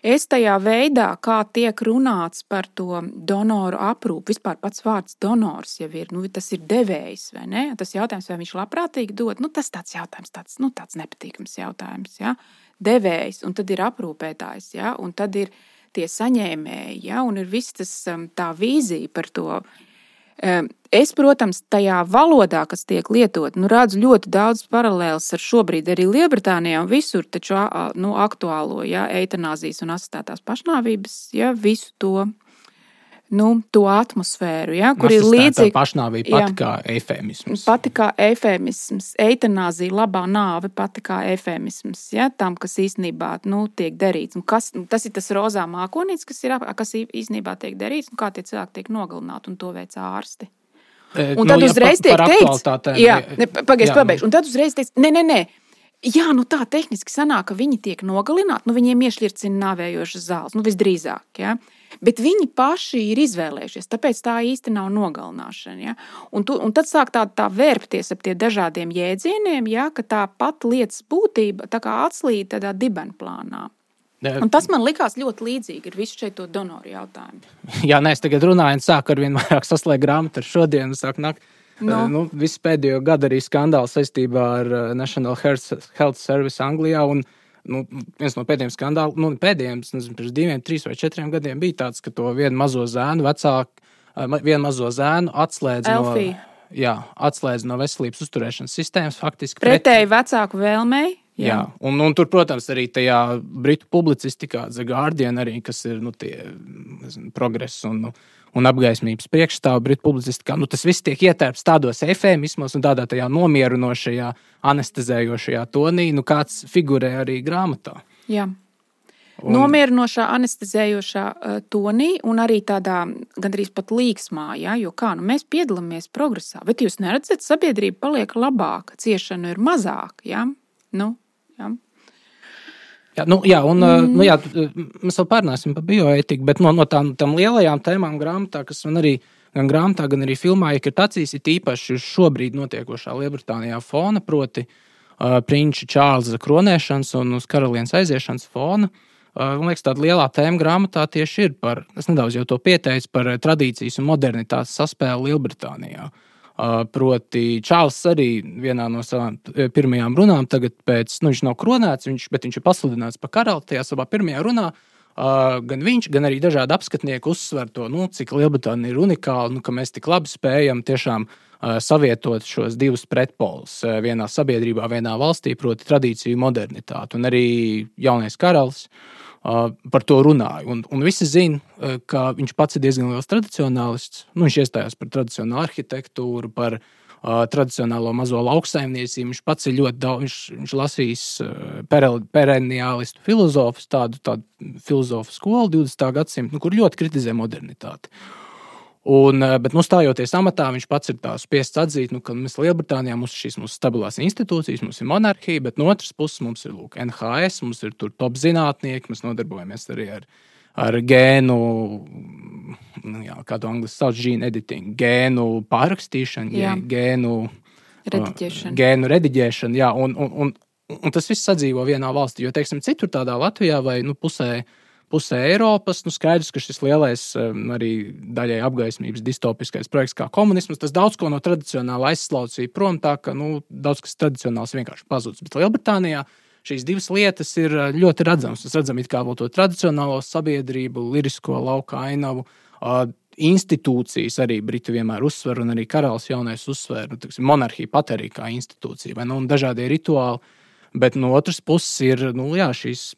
Es tajā veidā, kā tiek runāts par to donoru aprūpi, vispār pats vārds donors jau ir, nu, tas ir devējs, vai ne? Tas jautājums, vai viņš labprātīgi dod, nu, tas tāds jautājums, tāds, nu, tāds nepatīkams jautājums, ja? Devējs, un tad ir aprūpētājs, ja? Un tad ir tie saņēmēji, ja? Un ir viss tas um, tā vīzija par to, Es, protams, tajā valodā, kas tiek lietota, nu, redzu ļoti daudz paralēlus ar šobrīd arī Lielbritānijā un visur taču, nu, aktuālo ja, eitanāzijas un asistētās pašnāvības, ja, visu to nu, to atmosfēru, ja, kur ir līdzīga. Pašnāvība pati kā efemisms. Pati kā efemisms, eitanāzija, labā nāve, pati kā efemisms, ja, tam, kas īstenībā nu, tiek darīts. Un kas, nu, tas ir tas rozā mākonīts, kas, ir, kas īstenībā tiek darīts, un kā tie cilvēki tiek nogalināti, un to veic ārsti. E, un tad nu, uzreiz ja, tiek teikts, jā, pagaidzi, pabeigšu. Un tad uzreiz teiks, nē, nē, nē. Jā, nu tā tehniski sanāk, ka viņi tiek nogalināti, nu viņiem iešķircina nāvējošas zāles, nu visdrīzāk. Ja? Bet viņi paši ir izvēlējušies, tāpēc tā īsti nav nogalināšana. Ja? Un, tu, un tad sāk tā, tā vērpties ap tiem dažādiem jēdzieniem, ja? ka tā pati lietas būtība atslīd tādā dibenplānā. Un tas man likās ļoti līdzīgi ar visu šo donoru jautājumu. Jā, nē, es tagad runāju, un sāku ar vien vairāk saslēgt grāmatu ar šodienu. Sāk nākt No. Nu, visu pēdējo gadu arī skandāli saistībā ar National Health Service Anglijā. Un, nu, viens no pēdējiem skandāliem, nu, pēdējiem, nezinu, pirms diviem, trīs vai četriem gadiem bija tāds, ka to vienu mazo zēnu vecāku, vienu mazo zēnu atslēdz Elfī. no. Jā, atslēdz no veselības uzturēšanas sistēmas faktiski. Pretēji pret... vecāku vēlmei. Jā, jā. Un, un tur, protams, arī tajā britu publicistikā, The Guardian, arī, kas ir nu, tie nezinu, progress un nu, un apgaismības priekšstāvu Britu publicistikā. Nu, tas viss tiek ietērpts tādos efēmismos un tādā nomierinošajā, anestezējošajā tonī, nu, kāds figurē arī grāmatā. Jā. Un... Nomierinošā, anestezējošā uh, tonī un arī tādā gandrīz pat līksmā, ja? jo kā nu, mēs piedalāmies progresā, bet jūs neredzat, sabiedrība paliek labāka, ciešana ir mazāka. Ja? Nu? Jā, nu, jā, un, mm. nu, jā, mēs vēl pārnāsim par bioētiku, bet no, no tām, tām lielajām tēmām grāmatā, kas man arī gan grāmatā, gan arī filmā, ir acīs ir īpaši šobrīd notiekošā Lielbritānijā fona, proti, uh, prinča Čārlza kronēšanas un uz karalienes aiziešanas fona. Uh, man liekas, tāda lielā tēma grāmatā tieši ir par, es nedaudz jau to pieteicu, par tradīcijas un modernitātes saspēli Lielbritānijā. Uh, Proti, Čāls arī vienā no savām pirmajām runām, tagad pēc, nu, viņš nav kronēts, viņš, bet viņš ir pasludināts par karali tajā savā pirmajā runā. Gan viņš, gan arī dažādi apskatnieki uzsver to, nu, cik Lielbritānija ir unikāla, nu, ka mēs tik labi spējam tiešām savietot šos divus pretpolus vienā sabiedrībā, vienā valstī, proti, tradīciju modernitāti. Un arī jaunais karalis uh, par to runāju. Un, un visi zina, ka viņš pats ir diezgan liels tradicionālists. Nu, viņš iestājās par tradicionālu arhitektūru, par uh, tradicionālo mazo lauksaimniecību. Viņš pats ir ļoti daudz, viņš, viņš lasījis uh, perenniālistu filozofus, tādu, tādu filozofu skolu 20. gadsimta, nu, kur ļoti kritizē modernitāti. Uh, Un, eh, bet, nu, stājoties amatā, viņš pats ir spiests atzīt, nu, ka mēs Lielbritānijā mums ir šīs mūsu stabilās institūcijas, mums ir monarhija, bet no otras puses mums ir lūk, NHS, mums ir tur top zinātnieki, mēs nodarbojamies arī ar, ar gēnu, nu, jā, kā to angļuiski sauc, gene editing, gēnu pārrakstīšanu, jā. gēnu rediģēšanu. Gēnu rediģēšanu jā, un, un, un, un tas viss sadzīvo vienā valstī. Jo, teiksim, citur tādā Latvijā vai nu, pusē pusē Eiropas. Nu, skaidrs, ka šis lielais, arī daļai apgaismības distopiskais projekts, kā komunisms, tas daudz ko no tradicionāla aizslaucīja prom, tā ka nu, daudz kas tradicionāls vienkārši pazudis. Bet Lielbritānijā šīs divas lietas ir ļoti redzamas. Mēs redzam, kā to tradicionālo sabiedrību, lirisko lauka ainavu. Institūcijas arī Briti vienmēr uzsver, un arī karalis jaunais uzsver. Nu, tiksim, monarhija pat arī kā institūcija, vai nu, dažādi rituāli. Bet no otras puses ir nu, jā, šīs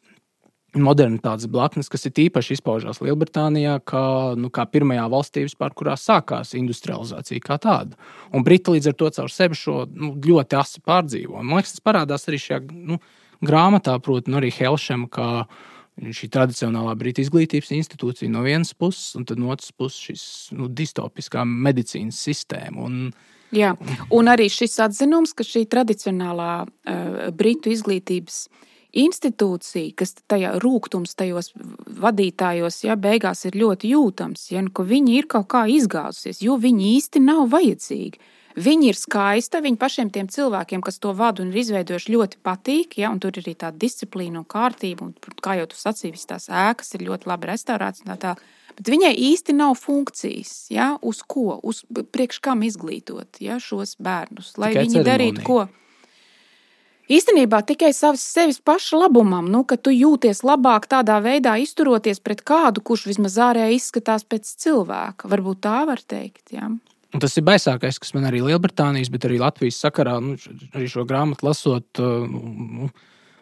modernitātes blaknes, kas ir īpaši izpaužās Lielbritānijā, kā, nu, kā pirmajā valstī, vispār, kurā sākās industrializācija kā tāda. Un Briti līdz ar to caur sevi šo nu, ļoti asi pārdzīvo. Man liekas, tas parādās arī šajā nu, grāmatā, proti, nu, arī Helšam, šī tradicionālā brīvā izglītības institūcija no vienas puses, un no otras puses šis nu, distopiskā medicīnas sistēma. Un, Jā, un arī šis atzinums, ka šī tradicionālā uh, brīvā izglītības uh, institūcija, kas tajā rūkums, tajos vadītājos, ja beigās ir ļoti jūtams, ja nu, viņi ir kaut kā izgāzusies, jo viņi īsti nav vajadzīgi. Viņi ir skaisti, viņi pašiem tiem cilvēkiem, kas to vada un ir izveidojuši, ļoti patīk. Ja, tur ir arī tāda disciplīna un kārtība. Un, kā jau tu sacīji, tās ēkas ir ļoti labi restaurētas. Tā, tā. Bet viņai īsti nav funkcijas, ja, uz ko, uz priekš kam izglītot ja, šos bērnus, lai Tikai viņi ceremonija. darītu ko. Īstenībā tikai savas sevis paša labumam, nu, ka tu jūties labāk tādā veidā, izturoties pret kādu, kurš vismaz ārēji izskatās pēc cilvēka. Varbūt tā var teikt. Ja? Un tas ir baisākais, kas man arī Lielbritānijas, bet arī Latvijas sakarā, nu, arī šo grāmatu lasot, nu,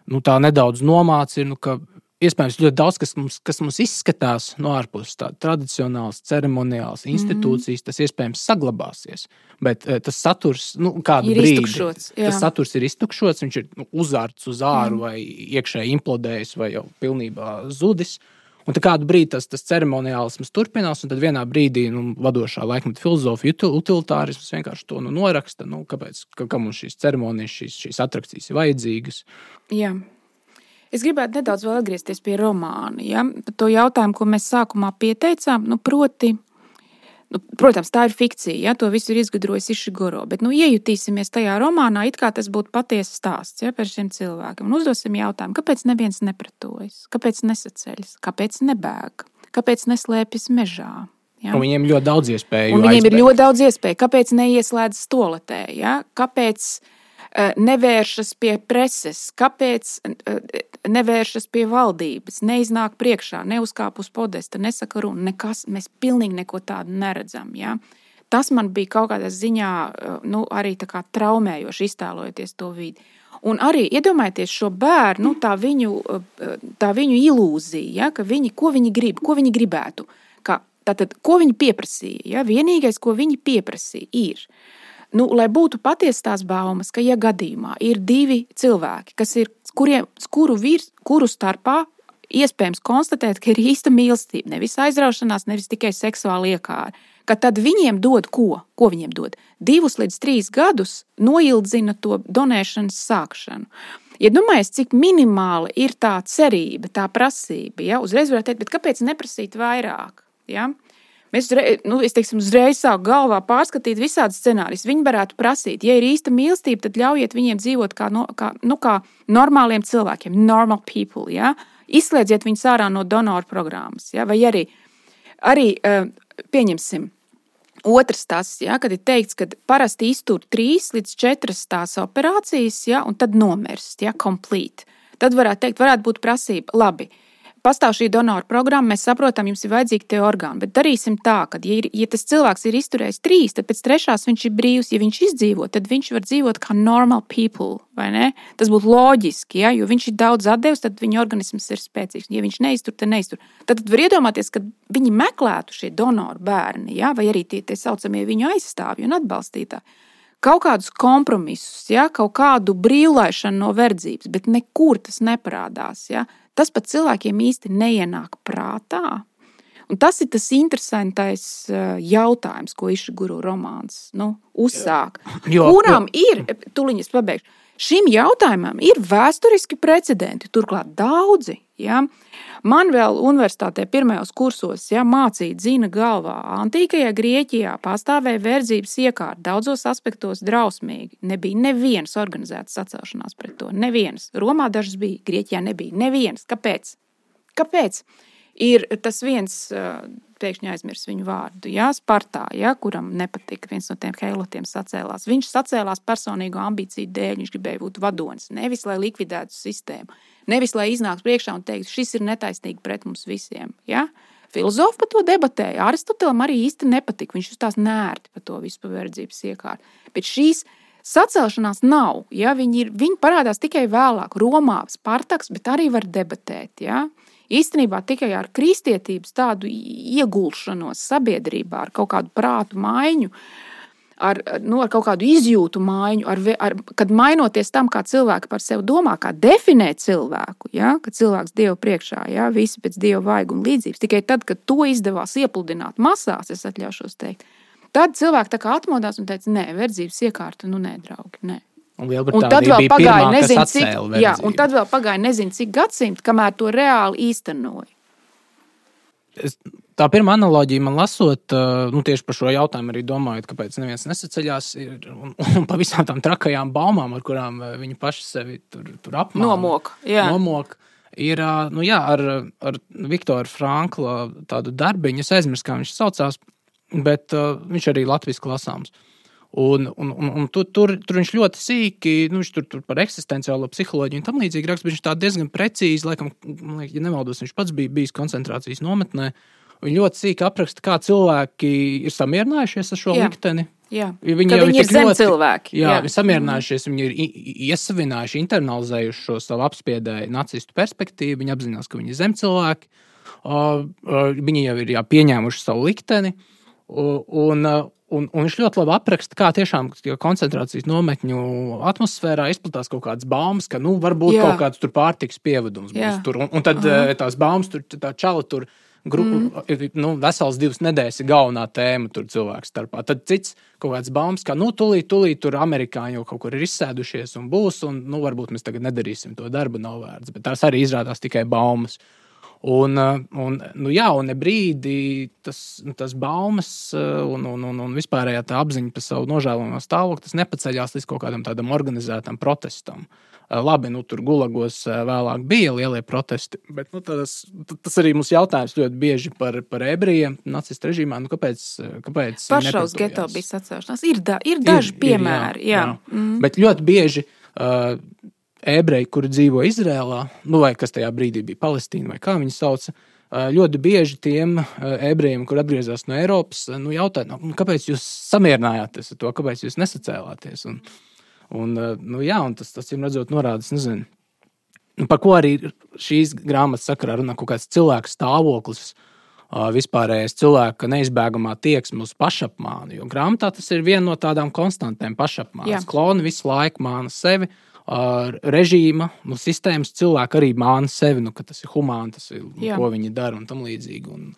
nu, tā nedaudz nomāca, nu, ka iespējams ļoti daudz, kas mums, kas mums izskatās no ārpuses, tādas tradicionālas, ceremoniālas mhm. institūcijas, mm -hmm. tas iespējams saglabāsies. Bet uh, tas saturs, nu, kādu ir brīdi, iztukšots, jā. tas saturs ir iztukšots, viņš ir nu, uzārts uz āru, mm. vai iekšēji implodējis, vai jau pilnībā zudis. Un kādu brīdi tas, tas ceremoniālisms turpinās, un tad vienā brīdī nu, vadošā laikmeta filozofija, utilitārisms vienkārši to nu, noraksta. Nu, kāpēc ka, ka mums šīs ceremonijas, šīs, šīs attrakcijas ir vajadzīgas? Jā. Es gribētu nedaudz atgriezties pie romāna. Ja? Par to jautājumu, ko mēs sākumā pieteicām, nu, proti, nu, protams, tā ir fikcija. Ja? To visu ir izgudrojis Išiguro. Bet nu, iejutīsimies tajā romānā, it kā tas būtu patiesa stāsts ja, par šiem cilvēkiem. Un uzdosim jautājumu, kāpēc neviens nepratojas, kāpēc nesaceļas, kāpēc nebēg, kāpēc neslēpjas mežā. Ja? Un viņiem ir ļoti daudz iespēju. Viņiem aizbēgt. ir ļoti daudz iespēju. Kāpēc neieslēdzas toaletē? Ja? Kāpēc nevēršas pie preses? Kāpēc uh, nevēršas pie valdības, neiznāk priekšā, neuzkāp uz podesta, nesaka runu, nekas, mēs pilnīgi neko tādu neredzam. Ja? Tas man bija kaut kādā ziņā nu, arī traumējoši iztēlojoties to vidi. Un arī iedomājieties šo bērnu, tā viņu, tā viņu ilūziju, ja, ka viņi, ko viņi grib, ko viņi gribētu. Ka, tātad, ko viņi pieprasīja? Ja? Vienīgais, ko viņi pieprasīja, ir, nu, lai būtu patiesas tās baumas, ka, ja gadījumā ir divi cilvēki, kas ir kuriem, kuru, virs, kuru starpā iespējams konstatēt, ka ir īsta mīlestība, nevis aizraušanās, nevis tikai seksuāla iekāra. Ka tad viņiem dod ko? Ko viņiem dod? Divus līdz trīs gadus noildzina to donēšanas sākšanu. Iedomājieties, cik minimāla ir tā cerība, tā prasība. Ja? Uzreiz varētu teikt, kāpēc neprasīt vairāk? Ja? Mēs nu, teiksim, uzreiz sākam galvā pārskatīt visādi scenārijus. Viņi varētu prasīt, ja ir īsta mīlestība, tad ļaujiet viņiem dzīvot kā, no, kā, nu, kā normāliem cilvēkiem, normal people. Ja? Izslēdziet viņus ārā no donoru programmas. Ja? Vai arī, arī pieņemsim. Otrs tas, ja, kad ir teikts, ka parasti iztur trīs līdz četras tās operācijas, ja, un tad nomirst, ja, complete. Tad varētu teikt, varētu būt prasība, labi, uh, pastāv šī donora programma, mēs saprotam, jums ir vajadzīgi tie orgāni. Bet darīsim tā, ka, ja, ir, ja tas cilvēks ir izturējis trīs, tad pēc trešās viņš ir brīvs. Ja viņš izdzīvo, tad viņš var dzīvot kā normal people. Tas būtu loģiski, ja? jo viņš ir daudz devis, tad viņa organisms ir spēcīgs. Ja viņš neiztur, tad neiztur. Tad, tad var iedomāties, ka viņi meklētu šie donoru bērni, ja? vai arī tie tā saucamie viņu aizstāvji un atbalstītāji kaut kādus kompromisus, ja, kaut kādu brīvlaišanu no verdzības, bet nekur tas neparādās. Ja. Tas pat cilvēkiem īsti neienāk prātā. Un tas ir tas interesantais eh, jautājums, ko Išguru romāns nu, uzsāk. Jo, Kurām jo. ir, tuliņas pabeigšu, šim jautājumam ir vēsturiski precedenti, turklāt daudzi. Ja? Man vēl universitātē pirmajos kursos ja, mācīja dzina galvā. Antīkajā Grieķijā pastāvēja verdzības iekārta, daudzos aspektos drausmīgi. Nebija nevienas organizētas sacelšanās pret to. Nevienas. Romā dažas bija, Grieķijā nebija. Nevienas. Kāpēc? Kāpēc? Ir tas viens pēkšņi aizmirst viņu vārdu. Jā, Spartā, jā, kuram nepatika viens no tiem heilotiem sacēlās. Viņš sacēlās personīgo ambīciju dēļ, viņš gribēja būt vadonis, nevis lai likvidētu sistēmu, nevis lai iznāktu priekšā un teiktu, šis ir netaisnīgi pret mums visiem. Jā? Filozofi par to debatēja. Aristotelam arī īsti nepatika. Viņš uzstās nērti par to visu paverdzības iekārtu. Bet šīs sacelšanās nav. Ja? Viņi, ir, viņi parādās tikai vēlāk. Romā Spartaks, bet arī var debatēt. Ja? Īstenībā tikai ar kristietības tādu iegulšanos sabiedrībā, ar kaut kādu prātu maiņu. Ar, nu, ar kaut kādu izjūtu maiņu, ar, ar, kad mainoties tam, kā cilvēki par sevi domā, kā definē cilvēku, ja, ka cilvēks Dievu priekšā, ja, visi pēc Dieva vaiga un līdzības. Tikai tad, kad to izdevās iepludināt masās, es atļaušos teikt, tad cilvēki atmodās un teica, nē, verdzības iekārta, nu, nē, draugi, nē. Un, un tad vēl pagāja nezinu, cik, jā, un tad vēl pagāja nezinu, cik gadsimti, kamēr to reāli īstenoja. Es, tā pirmā analoģija man lasot, nu, tieši par šo jautājumu arī domājot, kāpēc neviens nesaceļās. Ir, un, un pa visām tām trakajām baumām, ar kurām viņi paši sevi tur, tur apmāca. Nomok. Jā. Nomok. Ir nu, jā, ar, ar Viktoru Frankla tādu darbiņu, es aizmirsu, kā viņš saucās, bet uh, viņš arī latviešu lasāms. Uh, Un, un, un, un tur, tur, tur viņš ļoti sīki, nu, viņš tur, tur par eksistenciālo psiholoģiju un tam līdzīgi raksta, bet viņš tā diezgan precīzi, laikam, liek, ja nemaldos, viņš pats bija bijis koncentrācijas nometnē. Viņi ļoti sīki apraksta, kā cilvēki ir samierinājušies ar šo jā. likteni. Jā, ja viņi, jau viņi ir zem ļoti, cilvēki. Jā, jā. viņi ir samierinājušies, viņi ir iesavinājuši, internalizējuši šo savu apspiedēju nacistu perspektīvu. Viņi apzinās, ka viņi ir zem cilvēki. Uh, uh, viņi jau ir jā, pieņēmuši savu likteni. Uh, un, uh, Un, un viņš ļoti labi apraksta, kā tiešām koncentrācijas nometņu atmosfērā izplatās kaut kādas baumas, ka nu, varbūt Jā. kaut kāds pārtiks pievedums būs Jā. tur. Un, un tad uh -huh. tās baumas, tur, tā čala tur. Grupu, mm. nu, vesels divas nedēļas ir galvenā tēma tur cilvēku starpā. Tad cits kaut kāds baumas, ka, nu, tūlīt, tūlīt tur amerikāņi jau kaut kur ir izsēdušies un būs, un, nu, varbūt mēs tagad nedarīsim to darbu, nav vērts. Bet tās arī izrādās tikai baumas. Uh, Un, eh, un, nu, jā, un ne brīdi tas, tas baumas eh, un, un, un, un vispārējā tā apziņa par savu nožēlojamo stāvokli, tas nepaceļās līdz kaut kādam tādam organizētam protestam. Eh, labi, nu, tur gulagos vēlāk bija lielie protesti, bet nu, tas, tas arī mums jautājums ļoti bieži par, par ebrejiem nacistu režīmā. Nu, kāpēc? kāpēc Pašaus geto bija sacēšanās. Ir, da, ir daži ir, piemēri. Ir, jā, jā. Jā. Mm. Bet ļoti bieži. Uh, ebreji, kuri dzīvo Izrēlā, nu, vai kas tajā brīdī bija Palestīna, vai kā viņi sauc. Ļoti bieži tiem ebrejiem, kur atgriezās no Eiropas, nu, jautā, nu, kāpēc jūs samierinājāties ar to, kāpēc jūs nesacēlāties. Un, un, nu, jā, un tas, tas redzot, norādes, nezinu, nu, par ko arī šīs grāmatas sakarā runā kaut kāds cilvēks stāvoklis. Vispārējais cilvēka neizbēgamā tieksme uz pašapmānu. Jo grāmatā tas ir viena no tādām konstantēm pašapmānas. Kloni visu laiku māna sevi, uh, režīma, nu, sistēmas cilvēki arī māna sevi, nu, ka tas ir humāni, tas ir, nu, ko viņi dara un tam līdzīgi. Un,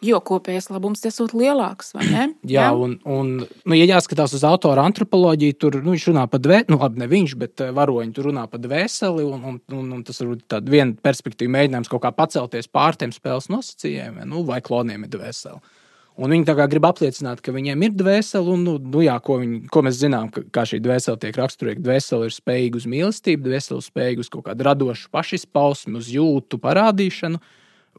Jo kopējais labums ir lielāks, vai ne? Jā, Jā. un, un nu, ja jāskatās uz autora antropoloģiju, tur nu, viņš runā par dvēseli, nu, labi, ne viņš, bet eh, varoņi tur runā par dvēseli, un, un, un, un tas varbūt tāds viena perspektīva mēģinājums kaut kā pacelties pār tiem spēles nosacījumiem, nu, vai kloniem ir dvēseli. Un viņi grib apliecināt, ka viņiem ir dvēsele, un nu, nu, jā, ko, viņi, ko mēs zinām, ka, kā šī dvēsele tiek raksturīga. Dvēsele ir spējīga uz mīlestību, dvēsele ir spējīga uz kaut kādu radošu pašizpausmi, uz jūtu parādīšanu.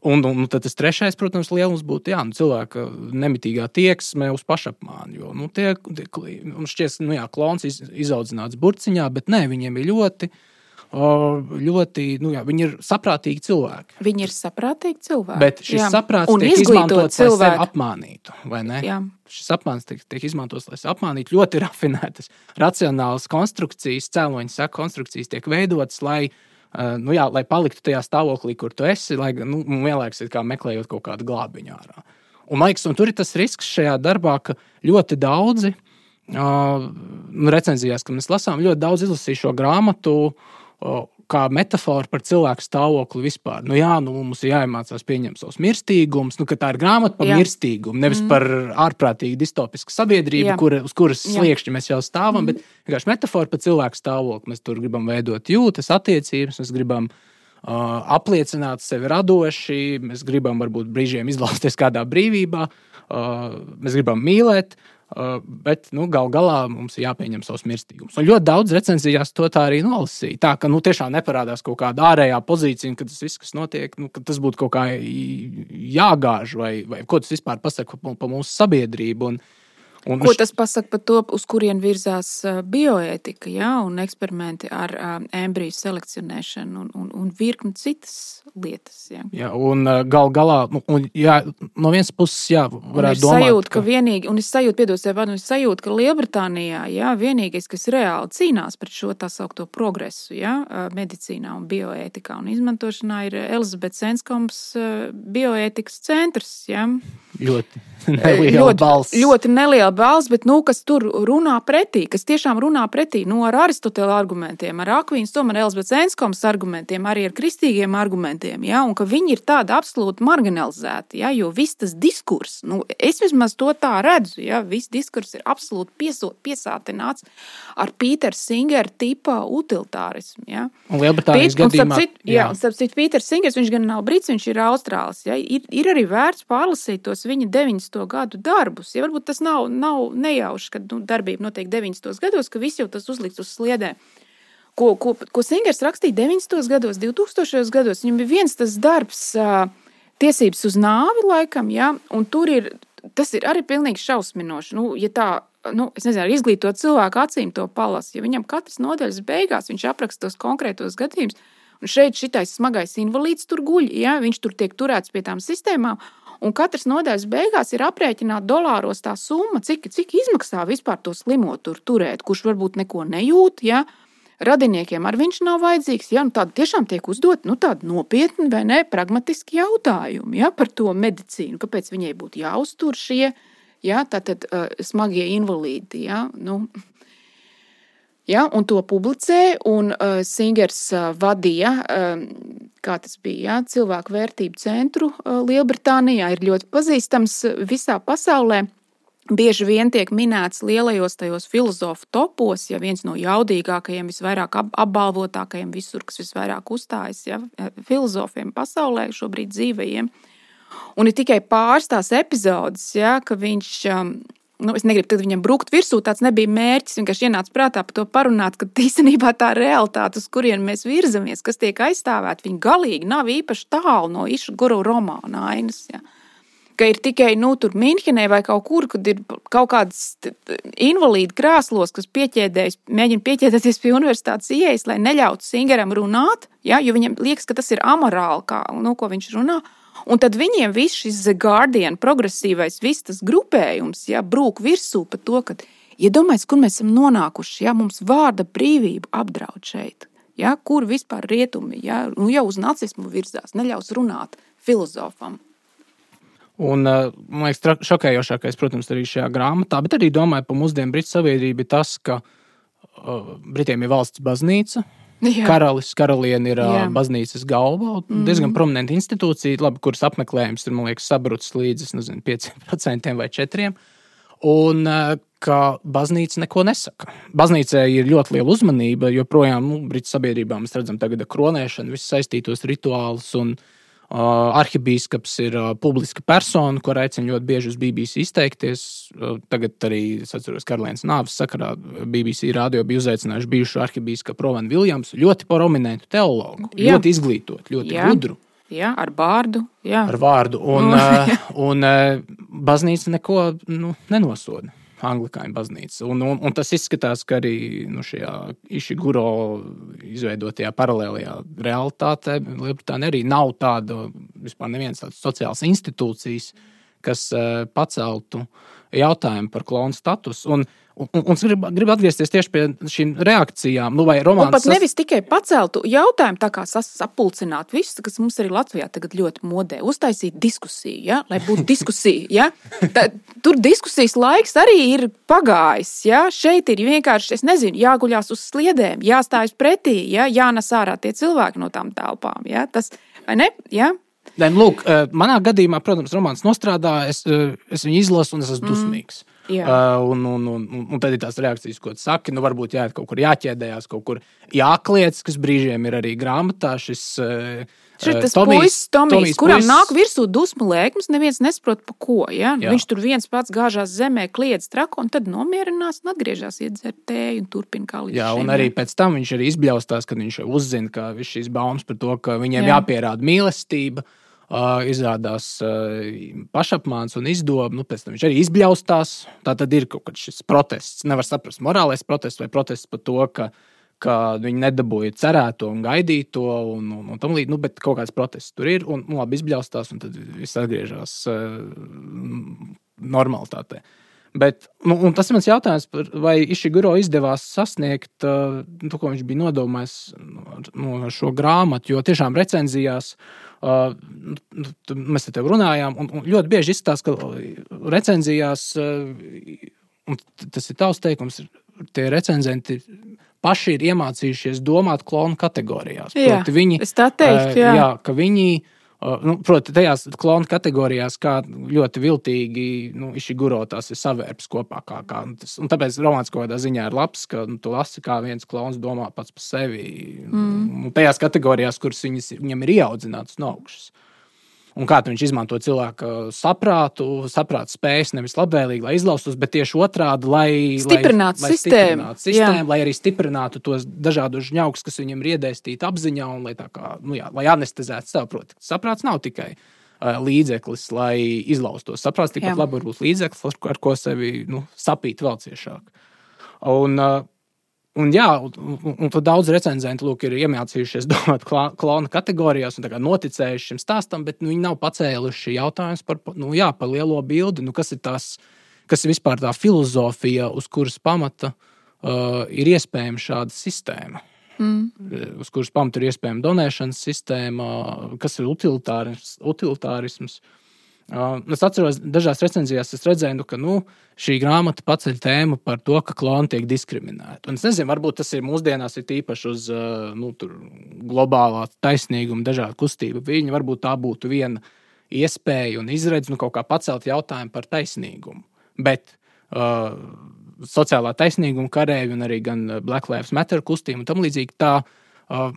Un, un, un tad tas trešais, protams, lielums būtu jā, nu, cilvēka nemitīgā tieksme uz pašapmānu. Jo nu, tie, tie, mums šķiet, ka nu, jā, klons iz, izaudzināts burciņā, bet nē, viņiem ir ļoti. Ļoti, nu jā, viņi ir saprātīgi cilvēki. Viņi ir saprātīgi cilvēki. Bet šis jā. saprāts un tiek izmantots, cilvēku. lai sevi apmānītu. Šis apmāns tiek, tiek izmantots, lai apmānītu ļoti rafinētas, racionālas konstrukcijas, cēloņa saka, konstrukcijas tiek veidotas, lai Uh, nu, jā, lai paliktu tajā stāvoklī, kur tu esi, lai nu, vienlaikus meklējot kaut kādu glābiņu ārā. Un, liekas, un tur ir tas risks šajā darbā, ka ļoti daudzi uh, recenzijās, kad mēs lasām, ļoti daudz izlasīju šo grāmatu. Uh, kā metāfora par cilvēku stāvokli vispār. Nu, jā, nu, mums ir jāiemācās pieņemt savus mirstīgumus, nu, ka tā ir grāmata par jā. mirstīgumu, nevis mm. par ārprātīgi distopisku sabiedrību, kur, uz kuras sliekšņa mēs jau stāvam, mm. bet vienkārši metāfora par cilvēku stāvokli. Mēs tur gribam veidot jūtas, attiecības, mēs gribam uh, apliecināt sevi radoši, mēs gribam varbūt brīžiem izlausties kādā brīvībā, uh, mēs gribam mīlēt. Uh, bet nu, gal galā mums ir jāpieņem savs mirstīgums. Un ļoti daudz recenzijās to tā arī nolasīja. Tā ka nu, tiešām neparādās kaut kāda ārējā pozīcija, ka tas viss, kas notiek, nu, tas būtu kaut kā jāgāž vai, vai ko tas vispār pasaka par mūsu sabiedrību. Un, Un Ko tas pasaka par to, uz kurien virzās bioētika ja, un eksperimenti ar embriju selekcionēšanu un, un, un virkni citas lietas? Ja. Jā, un gal galā, nu, un, jā, no vienas puses, jā, varētu domāt, sajūt, ka... ka vienīgi, un es sajūtu, piedos tev, es sajūtu, ka Lielbritānijā, jā, vienīgais, kas reāli cīnās pret šo tā saukto progresu, jā, medicīnā un bioētikā un izmantošanā ir Elizabetes Enskoms bioētikas centrs, jā. Ļoti neliela ļoti, balss. Ļoti neliela balss, bet nu, kas tur runā pretī, kas tiešām runā pretī nu, ar Aristotela argumentiem, ar Akvīnas, tomēr Elizabetes Enskomas argumentiem, arī ar kristīgiem argumentiem. Ja, un ka viņi ir tādi absolūti marginalizēti, ja, jo viss tas diskurss, nu, es vismaz to tā redzu, ja, viss diskurss ir absolūti piesot, piesātināts ar Pītera Singera tipa utilitārismu. Ja. Un Lielbritānijas Pīt, gadījumā. Un, citu, jā, jā. un starp citu, Pīters Singers, viņš gan nav brits, viņš ir austrālis. Ja. Ir, ir arī vērts pārlasīt tos viņa 90. gadu darbus. Ja, varbūt tas nav, nav nejauši, kad nu, darbība notiek 90. gados, ka viss jau tas uzlikts uz sliedēm. Ko, ko, ko Singers rakstīja 90. gados, 2000. gados, viņam bija viens tas darbs, tiesības uz nāvi, laikam, ja, un tur ir, tas ir arī pilnīgi šausminoši. Nu, ja tā, nu, es nezinu, ar izglītot cilvēku acīm to palasa, ja viņam katras nodaļas beigās viņš apraksta tos konkrētos gadījumus, un šeit šitais smagais invalīds tur guļ, ja, viņš tur tiek turēts pie tām sistēmām, Un katras nodaļas beigās ir aprēķināta dolāros tā summa, cik, cik izmaksā vispār to slimo tur turēt, kurš varbūt neko nejūt. Ja? Radiniekiem ar viņš nav vajadzīgs. Ja? Nu, tādi tiešām tiek uzdot nu, nopietni vai ne pragmatiski jautājumi ja? par to medicīnu. Kāpēc viņai būtu jāuztur šie ja? Tātad, uh, smagie invalīdi? Ja? Nu, Ja, un to publicēja, un uh, Singers uh, vadīja, uh, kā tas bija, ja, cilvēku vērtību centru Lielbritānijā, ir ļoti pazīstams visā pasaulē. Bieži vien tiek minēts lielajos tajos filozofu topos, ja viens no jaudīgākajiem, visvairāk apbalvotākajiem, visur, kas visvairāk uzstājas ja, filozofiem pasaulē, šobrīd dzīvajiem. Un ir tikai pāris tās epizodes, ja, ka viņš um, nu, es negribu viņam brukt virsū, tāds nebija mērķis. Vienkārši ienāca prātā par to parunāt, ka īstenībā tā realitāte, uz kurien mēs virzamies, kas tiek aizstāvēta, viņa galīgi nav īpaši tālu no Iša Guru romāna ainas. Ja. Ka ir tikai nu, tur Minhenē vai kaut kur, kad ir kaut kādas invalīdi krāslos, kas pieķēdējas, mēģina pieķēdēties pie universitātes ieejas, lai neļautu Singeram runāt, ja, jo viņam liekas, ka tas ir amorāli, kā, nu, viņš runā. Un tad viņiem viss šis The Guardian, progresīvais, viss tas grupējums, ja, brūk virsū par to, ka iedomājieties, ja kur mēs esam nonākuši. Ja, mums vārda brīvība apdraud šeit. Ja, kur vispār rietumi ja, nu, jau uz nacismu virzās, neļaus runāt filozofam. Un, man liekas, šokējošākais, protams, arī šajā grāmatā, bet arī domāju par mūsdienu Britu sabiedrību, tas, ka uh, Britiem ir valsts baznīca, Jā. Karalis, karaliene ir Jā. baznīcas galva. Mm. Diezgan prominenta institūcija, labi, kuras apmeklējums ir liekas, sabrucis līdz nezinu, 5% vai 4%. Un ka baznīca neko nesaka. Baznīcai ir ļoti liela uzmanība, jo projām nu, Britu sabiedrībā mēs redzam tagad kronēšanu, visus saistītos rituālus. Un, Uh, arhibīskaps ir uh, publiska persona, kur aicina ļoti bieži uz BBC izteikties. Uh, tagad arī, es atceros, Karalienes nāves sakarā BBC radio bija uzaicinājuši bijušu arhibīskapu Rovanu Viljamsu, ļoti prominentu teologu, jā. ļoti izglītotu, ļoti jā. gudru. Jā, ar vārdu. Jā. Ar vārdu. Un, uh, un uh, baznīca neko nu, nenosoda anglikāņu baznīca. Un, un, un tas izskatās, ka arī nu, šajā Išiguro izveidotajā paralēlajā realitātē Lielbritānija arī nav tāda vispār nevienas tādas sociālas institūcijas, kas uh, paceltu jautājumu par klonu statusu. Un, Un, un, es gribu, gribu atgriezties tieši pie šīm reakcijām. Nu, vai romāns un pat nevis tikai paceltu jautājumu, tā kā sapulcināt visus, kas mums arī Latvijā tagad ļoti modē, uztaisīt diskusiju, ja? lai būtu diskusija. Ja? Tā, tur diskusijas laiks arī ir pagājis. Ja? Šeit ir vienkārši, es nezinu, jāguļās uz sliedēm, jāstājas pretī, ja? jānes ārā tie cilvēki no tām telpām. Ja? Tas, vai ne? Ja? Nē, nu, lūk, eh, manā gadījumā, protams, romāns nostrādā, es, eh, es viņu izlasu un es esmu mm. dusmīgs. Jā. Uh, un, un, un, un, tad ir tās reakcijas, ko tu saki. Nu, varbūt jāiet kaut kur jāķēdējās, kaut kur jākliedz, kas brīžiem ir arī grāmatā. Šis, uh, Šis tas puisis, Tomijs, kuram puisis. nāk virsū dusmu lēkmes, neviens nesaprot, pa ko. Ja? Jā. Viņš tur viens pats gāžās zemē, kliedz traku, un tad nomierinās un atgriežas iedzert tēju un turpina kā līdz Jā, šim, un arī jā. pēc tam viņš arī izbļaustās, kad viņš uzzina, ka šīs baumas par to, ka viņiem jā. jāpierāda mīlestība. Uh, Uh, izrādās pašapmāns un izdoma. Nu, pēc tam viņš arī izbļaustās. Tā tad ir kaut kāds protests. Nevar saprast, morālais protests vai protests par to, ka, ka viņi nedabūja cerēto un gaidīto, un, un, un tam līdzīgi. Nu, bet kaut kāds protests tur ir, un nu, labi izbļaustās, un tad viss atgriežas normalitātē. Bet, nu, tas ir mans jautājums, par, vai Išiguro izdevās sasniegt uh, to, ko viņš bija nodomājis nu, ar šo grāmatu. Jo tiešām recenzijās nu, mēs te runājām, un, un ļoti bieži izstāsta, ka recenzijās, uh, un tas ir tavs teikums, tie recenzenti paši ir iemācījušies domāt klonu kategorijās. Jā, Proti, viņi, es tā teiktu, uh, jā. jā, ka viņi Nu, Protams, tajās klonu kategorijās, kā ļoti viltīgi nu, Išiguro tās ir savērps kopā. Kā, kā, tas, tāpēc romāns kaut kādā ziņā ir labs, ka nu, tu lasi, kā viens klons domā pats par sevi. Mm. Nu, tajās kategorijās, kuras viņas, viņam ir ieaudzinātas no augšas un kā viņš izmanto cilvēku saprātu, saprāta spējas, nevis labvēlīgi, lai izlaustos, bet tieši otrādi, lai stiprinātu lai, sistēmu, lai, stiprinātu sistēmu lai arī stiprinātu tos dažādus žņaukus, kas viņam ir iedēstīti apziņā, un lai, kā, nu, jā, lai anestezētu sev. Proti, saprāts nav tikai uh, līdzeklis, lai izlaustos. Saprāts tikpat labi var būt līdzeklis, ar ko sevi nu, sapīt vēl ciešāk. Un, uh, Un, jā, un, un, un daudz recenzentu lūk, ir iemācījušies domāt klona kategorijās un noticējuši šim stāstam, bet nu, viņi nav pacēluši jautājumus par, nu, jā, par lielo bildi. Nu, kas, ir tās, kas ir vispār tā filozofija, uz kuras pamata uh, ir iespējama šāda sistēma? Mm. Uz kuras pamata ir iespējama donēšanas sistēma, kas ir utilitārisms. utilitārisms Uh, es atceros, dažās recenzijās es redzēju, nu, ka nu, šī grāmata paceļ tēmu par to, ka kloni tiek diskriminēti. Un es nezinu, varbūt tas ir mūsdienās ir īpaši uz uh, nu, globālā taisnīguma, dažādu kustību. Viņa varbūt tā būtu viena iespēja un izredz nu, kaut kā pacelt jautājumu par taisnīgumu. Bet uh, sociālā taisnīguma karēji un arī gan Black Lives Matter kustība un tam līdzīgi tā. Uh,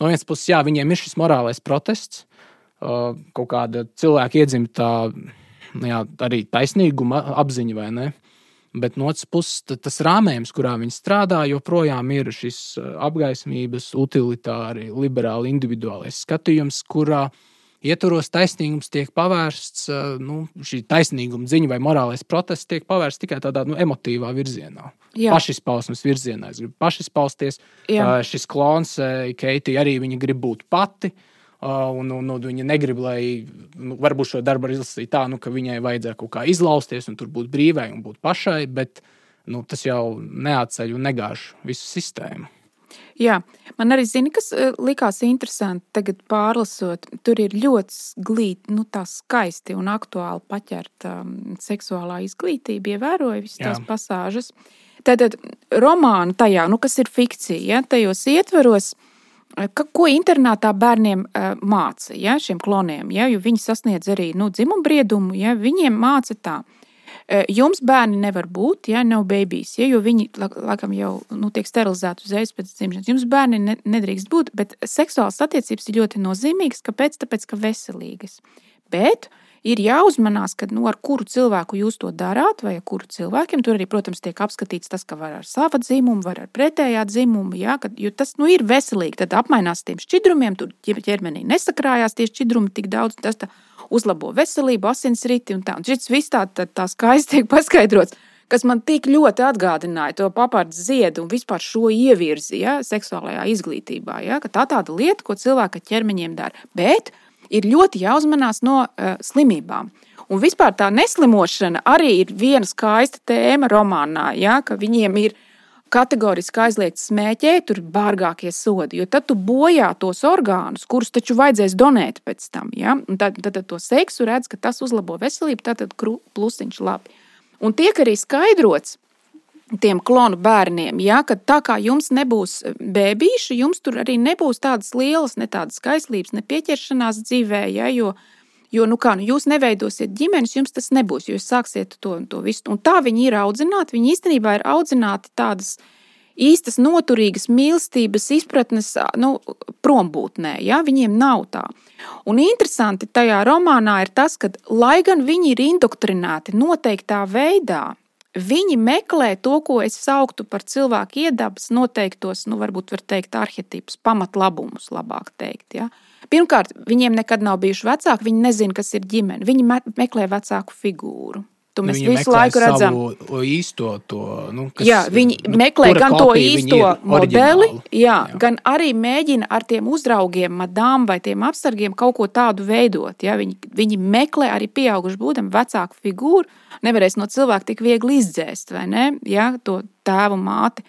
no vienas puses, jā, viņiem ir šis morālais protests, kaut kāda cilvēka iedzimta nu jā, arī taisnīguma apziņa vai ne. Bet no otras puses, tas rāmējums, kurā viņi strādā, joprojām ir šis apgaismības, utilitāri, liberāli, individuālais skatījums, kurā ietvaros taisnīgums tiek pavērsts, nu, šī taisnīguma ziņa vai morālais protests tiek pavērsts tikai tādā nu, emotīvā virzienā. Jā. Pašizpausmes virzienā. Es gribu pašizpausties. Jā. Šis klons, Keitija, arī viņa grib būt pati. Uh, Un, un, un viņa negrib, lai nu, varbūt šo darbu izlasītu tā, nu, ka viņai vajadzēja kaut kā izlausties un tur būt brīvai un būt pašai, bet nu, tas jau neatceļ un negāž visu sistēmu. Jā, man arī zina, kas likās interesanti tagad pārlasot. Tur ir ļoti glīti, nu, tā skaisti un aktuāli paķerta um, seksuālā izglītība, ievēroja visas tās pasāžas. Tātad romāna tajā, nu, kas ir fikcija, ja, tajos ietvaros, ka, ko internātā bērniem uh, māca, ja, šiem kloniem, ja, jo viņi sasniedz arī nu, dzimumbriedumu, ja, viņiem māca tā. Uh, jums bērni nevar būt, ja nav babies, ja, jo viņi laikam jau nu, tiek sterilizēti uzreiz pēc dzimšanas. Jums bērni ne, nedrīkst būt, bet seksuālas attiecības ir ļoti nozīmīgas. Kāpēc? Tāpēc, ka veselīgas. Bet uh, ir jāuzmanās, ka, nu, ar kuru cilvēku jūs to darāt, vai ar kuru cilvēkiem. Tur arī, protams, tiek apskatīts tas, ka var ar savu dzimumu, var ar pretējā dzimumu, jā, kad, jo tas nu, ir veselīgi. Tad apmainās tiem šķidrumiem, tur ķermenī nesakrājās tie šķidrumi tik daudz, tas uzlabo veselību, asinsriti un tā. Un šis viss tā, tā, tā skaisti tiek paskaidrots kas man tik ļoti atgādināja to papārdu ziedu un vispār šo ievirzi ja, seksuālajā izglītībā. Ja, tā ir tāda lieta, ko cilvēka ķermeņiem dara. Bet ir ļoti jāuzmanās no uh, slimībām. Un vispār tā neslimošana arī ir viena skaista tēma romānā, ja, ka viņiem ir kategoriski aizliegts smēķēt, tur ir bārgākie sodi, jo tad tu bojā tos orgānus, kurus taču vajadzēs donēt pēc tam. Ja? Un tad, tad, tad to seksu redz, ka tas uzlabo veselību, tad plusiņš labi. Un tiek arī skaidrots, tiem klonu bērniem, ja, ka tā kā jums nebūs bērnīši, jums tur arī nebūs tādas lielas, ne tādas skaistlības, ne pieķeršanās dzīvē, ja, jo, jo nu kā, nu, jūs neveidosiet ģimenes, jums tas nebūs, jūs sāksiet to, to visu. Un tā viņi ir audzināti, viņi īstenībā ir audzināti tādas īstas noturīgas mīlestības izpratnes nu, prombūtnē, ja, viņiem nav tā. Un interesanti tajā romānā ir tas, ka, lai gan viņi ir indoktrinēti noteiktā veidā, Viņi meklē to, ko es sauktu par cilvēku iedabas noteiktos, nu, varbūt var teikt, arhetipus, pamatlabumus, labāk teikt. Ja? Pirmkārt, viņiem nekad nav bijuši vecāki, viņi nezina, kas ir ģimene. Viņi meklē vecāku figūru. To nu, mēs nu, visu laiku redzam. Īsto to, nu, kas, jā, viņi meklē gan to īsto modeli, jā, jā. gan arī mēģina ar tiem uzraugiem, madām vai tiem apsargiem kaut ko tādu veidot. Jā. Viņi, viņi meklē arī pieaugušu būdam vecāku figūru. Nevarēs no cilvēka tik viegli izdzēst, vai ne? Jā, to tēvu māti.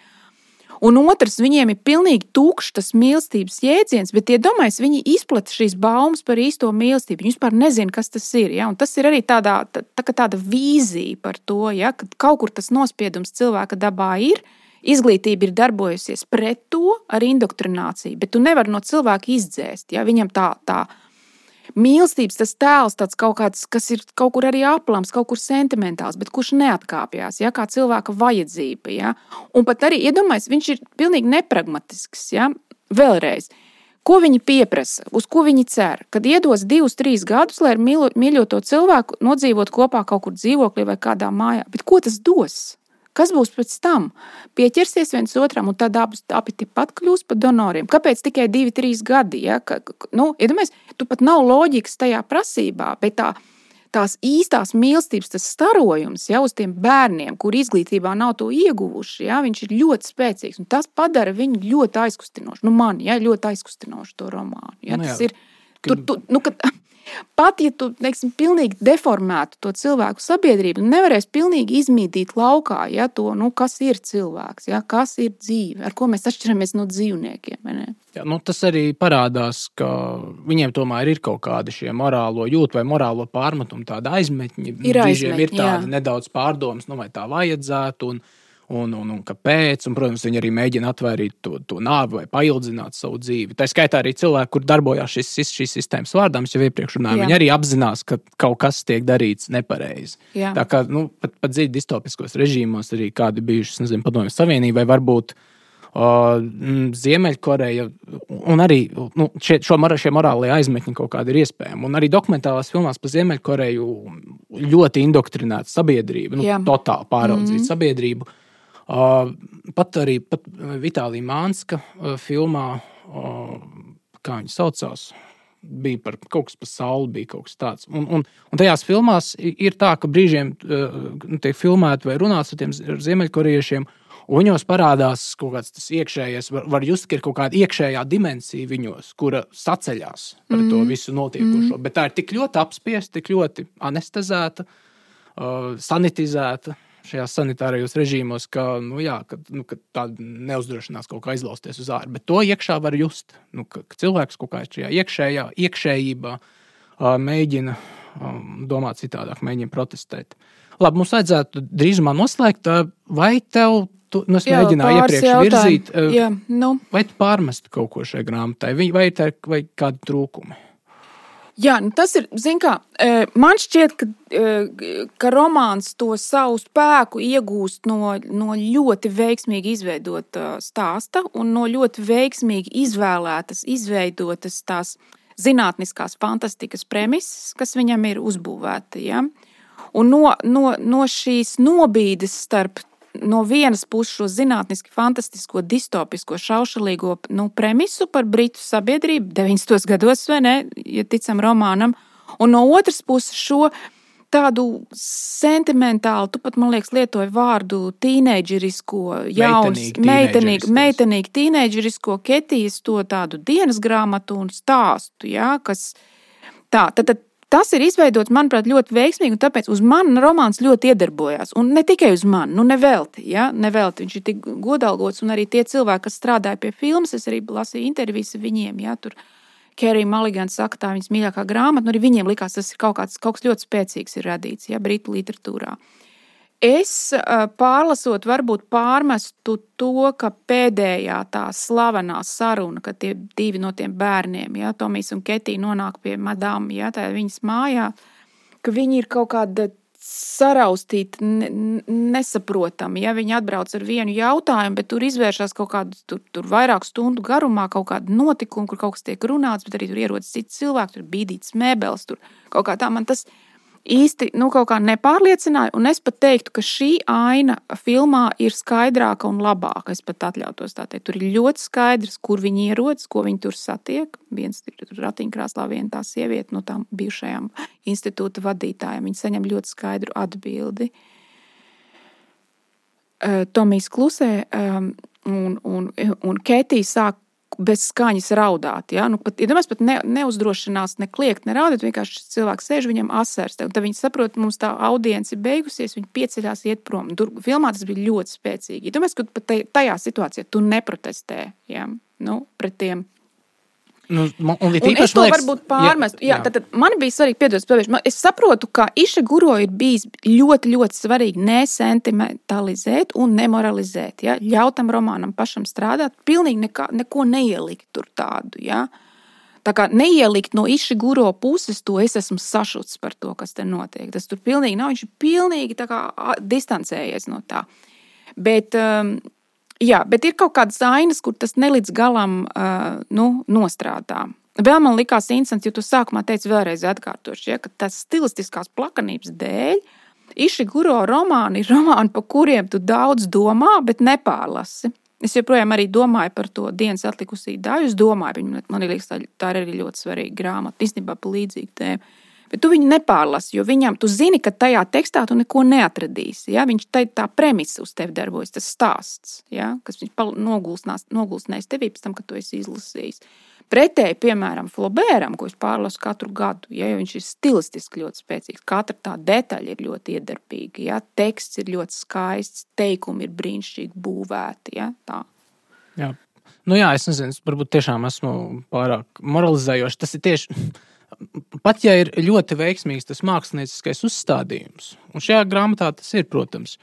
Un otrs, viņiem ir pilnīgi tukšs tas mīlestības jēdziens, bet iedomājieties, viņi izplata šīs baumas par īsto mīlestību. Viņi vispār nezina, kas tas ir. Ja? Un tas ir arī tādā, tā, tā, tāda vīzija par to, ja? ka kaut kur tas nospiedums cilvēka dabā ir. Izglītība ir darbojusies pret to ar indoktrināciju, bet tu nevari no cilvēka izdzēst. Ja? Viņam tā, tā mīlestības tas tēls, tāds kaut kāds, kas ir kaut kur arī aplams, kaut kur sentimentāls, bet kurš neatkāpjas, ja, kā cilvēka vajadzība. Ja. Un pat arī iedomājieties, viņš ir pilnīgi nepragmatisks. Ja. Vēlreiz. Ko viņi pieprasa, uz ko viņi cer? Kad iedos divus, trīs gadus, lai ar mīļoto cilvēku nodzīvot kopā kaut kur dzīvoklī vai kādā mājā, bet ko tas dos? Kas būs pēc tam? Pieķersies viens otram, un tad abi, tikpat kļūs par donoriem. Kāpēc tikai divi, trīs gadi? Ja? Ka, nu, iedomājies, tu pat nav loģikas tajā prasībā, bet tā, tās īstās mīlestības, tas starojums ja, uz tiem bērniem, kur izglītībā nav to ieguvuši, ja, viņš ir ļoti spēcīgs. Tas padara viņu ļoti aizkustinošu. Nu, man ja, ļoti aizkustinošu to romānu. Ja, nu, jā. tas ir. Tur, tu, nu, kad, Pat ja tu teiksim, pilnīgi deformētu to cilvēku sabiedrību, nevarēs pilnīgi izmīdīt laukā ja, to, nu, kas ir cilvēks, ja, kas ir dzīve, ar ko mēs atšķiramies no dzīvniekiem. Jā, nu, tas arī parādās, ka viņiem tomēr ir kaut kādi šie morālo jūtu vai morālo pārmetumu, tāda aizmetņi. Ir aizmetņi, ir tāda nedaudz pārdomas, nu, vai tā vajadzētu. Un, un, un, un kāpēc. Un, protams, viņi arī mēģina atvairīt to, to nāvi vai paildzināt savu dzīvi. Tā skaitā arī cilvēki, kur darbojās šis, šīs sistēmas vārdā, jau iepriekš runājām, viņi arī apzinās, ka kaut kas tiek darīts nepareizi. Jā. Tā kā nu, pat, pat dziļi distopiskos režīmos, arī kādi bijuši nezinu, Padomju Savienībai, varbūt. Uh, Ziemeļkoreja, un arī nu, šie, šo, šie morālie aizmetņi kaut kādi ir iespējami. Un arī dokumentālās filmās par Ziemeļkoreju ļoti indoktrinēta sabiedrība, nu, Jā. totāli pāraudzīta mm -hmm. sabiedrība. Uh, Pat arī pat Vitālija Mānska filmā, kā viņa saucās, bija par kaut kas par sauli, bija kaut kas tāds. Un, un, un tajās filmās ir tā, ka brīžiem nu, tiek filmēti vai runāts ar tiem ziemeļkorejiešiem. Un viņos parādās kaut kāds tas iekšējais, var, var just, ka ir kaut kāda iekšējā dimensija viņos, kura saceļās par mm. to mhm. visu notiekošo. Mm. Bet tā ir tik ļoti apspiesta, tik ļoti anestezēta, uh, sanitizēta šajās sanitārajos režīmos, ka, nu, jā, ka, nu, ka tāda neuzdrošinās kaut kā izlausties uz ārā. Bet to iekšā var just. Nu, ka, ka cilvēks kaut kā šajā iekšējā, iekšējībā uh, mēģina um, domāt citādāk, mēģina protestēt. Labi, mums vajadzētu drīzumā noslēgt. Vai tev tu, nu, es jā, mēģināju iepriekš jautājumu. virzīt, jā, nu. vai tu pārmest kaut ko šai grāmatai, vai, vai, vai kādi trūkumi? Jā, nu tas ir. Kā, man šķiet, ka, ka romāns to savu spēku iegūst no, no ļoti veiksmīgi izveidota stāsta un no ļoti veiksmīgi izvēlētas, izveidotas tās zinātniskās fantastikas premises, kas viņam ir uzbūvēta. Ja? Un no, no, no šīs nobīdes starp no vienas puses šo zinātniski fantastisko, distopisko, šaušalīgo nu, premisu par britu sabiedrību 90. gados, vai ne, ja ticam romānam, un no otras puses šo tādu sentimentālu, tu pat, man liekas, lietoji vārdu tīneģerisko, jauns, meitenīgu, meitenīgu tīneģerisko ketijas, to tādu dienas grāmatu un stāstu, jā, kas tā, tad, tad Tas ir izveidots, manuprāt, ļoti veiksmīgi, un tāpēc uz mani romāns ļoti iedarbojās. Un ne tikai uz mani, nu, nevelti, ja? nevelti. Viņš ir tik godalgots, un arī tie cilvēki, kas strādāja pie filmas, es arī lasīju intervijas ar viņiem. Ja? Tur Kerija Maligans saka, tā viņas mīļākā grāmata, nu, arī viņiem likās, tas ir kaut, kāds, kaut kas ļoti spēcīgs ir radīts ja? Britu literatūrā. Uh, Es pārlasot, varbūt pārmestu to, ka pēdējā tā slavenā saruna, kad tie divi no tiem bērniem, ja, Tomijs un Ketija, nonāk pie madām, ja, tā viņas mājā, ka viņi ir kaut kāda saraustīti, nesaprotami. Ja viņi atbrauc ar vienu jautājumu, bet tur izvēršas kaut kāda tur, tur vairāk stundu garumā, kaut kāda notikuma, kur kaut kas tiek runāts, bet arī tur ierodas cits cilvēks, tur bīdīts mēbeles, tur kaut kā tā man tas ir īsti nu, kaut kā nepārliecināja. Un es pat teiktu, ka šī aina filmā ir skaidrāka un labāka. Es pat atļautos tā teikt. Tur ir ļoti skaidrs, kur viņi ierodas, ko viņi tur satiek. Viens ir ratiņkrāslā, viena tā sieviete no tām bijušajām institūta vadītājiem. Viņi saņem ļoti skaidru atbildi. Tomijs klusē, un, un, un Ketija sāk bez skaņas raudāt. Ja? Nu, pat, ja domās, pat ne, neuzdrošinās ne kliegt, ne raudāt. Vienkārši cilvēks sēž viņam asars. Tad viņi saprot, mums tā audience ir beigusies, viņi pieceļās, iet prom. Tur filmā tas bija ļoti spēcīgi. Ja domās, ka pat tajā situācijā tu neprotestē ja? nu, pret tiem Nu, un, un es to liekas, varbūt pārmestu. Jā, jā. Tad, tad man bija svarīgi, piedodas, es saprotu, ka Iša Guro ir bijis ļoti, ļoti svarīgi nesentimentalizēt un nemoralizēt. Ja? Ļaut tam romānam pašam strādāt, pilnīgi nekā, neko neielikt tur tādu. Ja? Tā kā neielikt no Iša Guro puses, to es esmu sašuts par to, kas te notiek. Tas tur pilnīgi nav, viņš ir pilnīgi kā, distancējies no tā. Bet, um, Jā, bet ir kaut kādas ainas, kur tas nelīdz galam uh, nu, nostrādā. Vēl man likās interesanti, jo tu sākumā teici, vēlreiz atkārtoši, ja, ka tas stilistiskās plakanības dēļ Išiguro romāni ir romāni, par kuriem tu daudz domā, bet nepārlasi. Es joprojām domāju par to dienas atlikusī daļu. Es domāju, man liekas, tā, tā ir arī ļoti svarīga grāmata, īstenībā par līdzīgu tēmu bet tu viņu nepārlasi, jo viņam, tu zini, ka tajā tekstā tu neko neatradīsi. Ja? Viņš tā, tā premisa uz tevi darbojas, tas stāsts, ja? kas nogulsnēs tevī pēc tam, kad tu esi izlasījis. Pretēji, piemēram, Flobēram, ko es pārlasu katru gadu, ja, viņš ir stilistiski ļoti spēcīgs. Katra tā detaļa ir ļoti iedarbīga. Ja, teksts ir ļoti skaists, teikumi ir brīnišķīgi būvēti. Ja, tā. jā. Nu jā, es nezinu, varbūt tiešām esmu pārāk moralizējošs. Tas ir tieši pat ja ir ļoti veiksmīgs tas mākslinieckais uzstādījums, un šajā grāmatā tas ir, protams,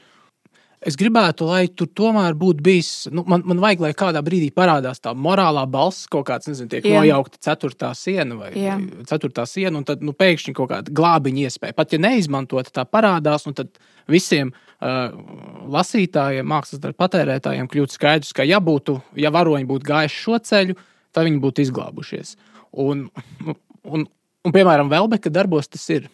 es gribētu, lai tur tomēr būtu bijis. Nu, man, man vajag, lai kādā brīdī parādās tā morālā balss, kaut kāds, nezinu, tiek Jā. nojaukta ceturtā siena vai Jā. ceturtā siena, un tad nu, pēkšņi kaut kāda glābiņa iespēja. Pat ja neizmantota, tā parādās, un tad visiem uh, lasītājiem, mākslas darbu patērētājiem kļūst skaidrs, ka ja būtu, ja varoņi būtu gājuši šo ceļu, tad viņi būtu izglābušies. Un, un, Un, piemēram, Velbeka darbos tas ir.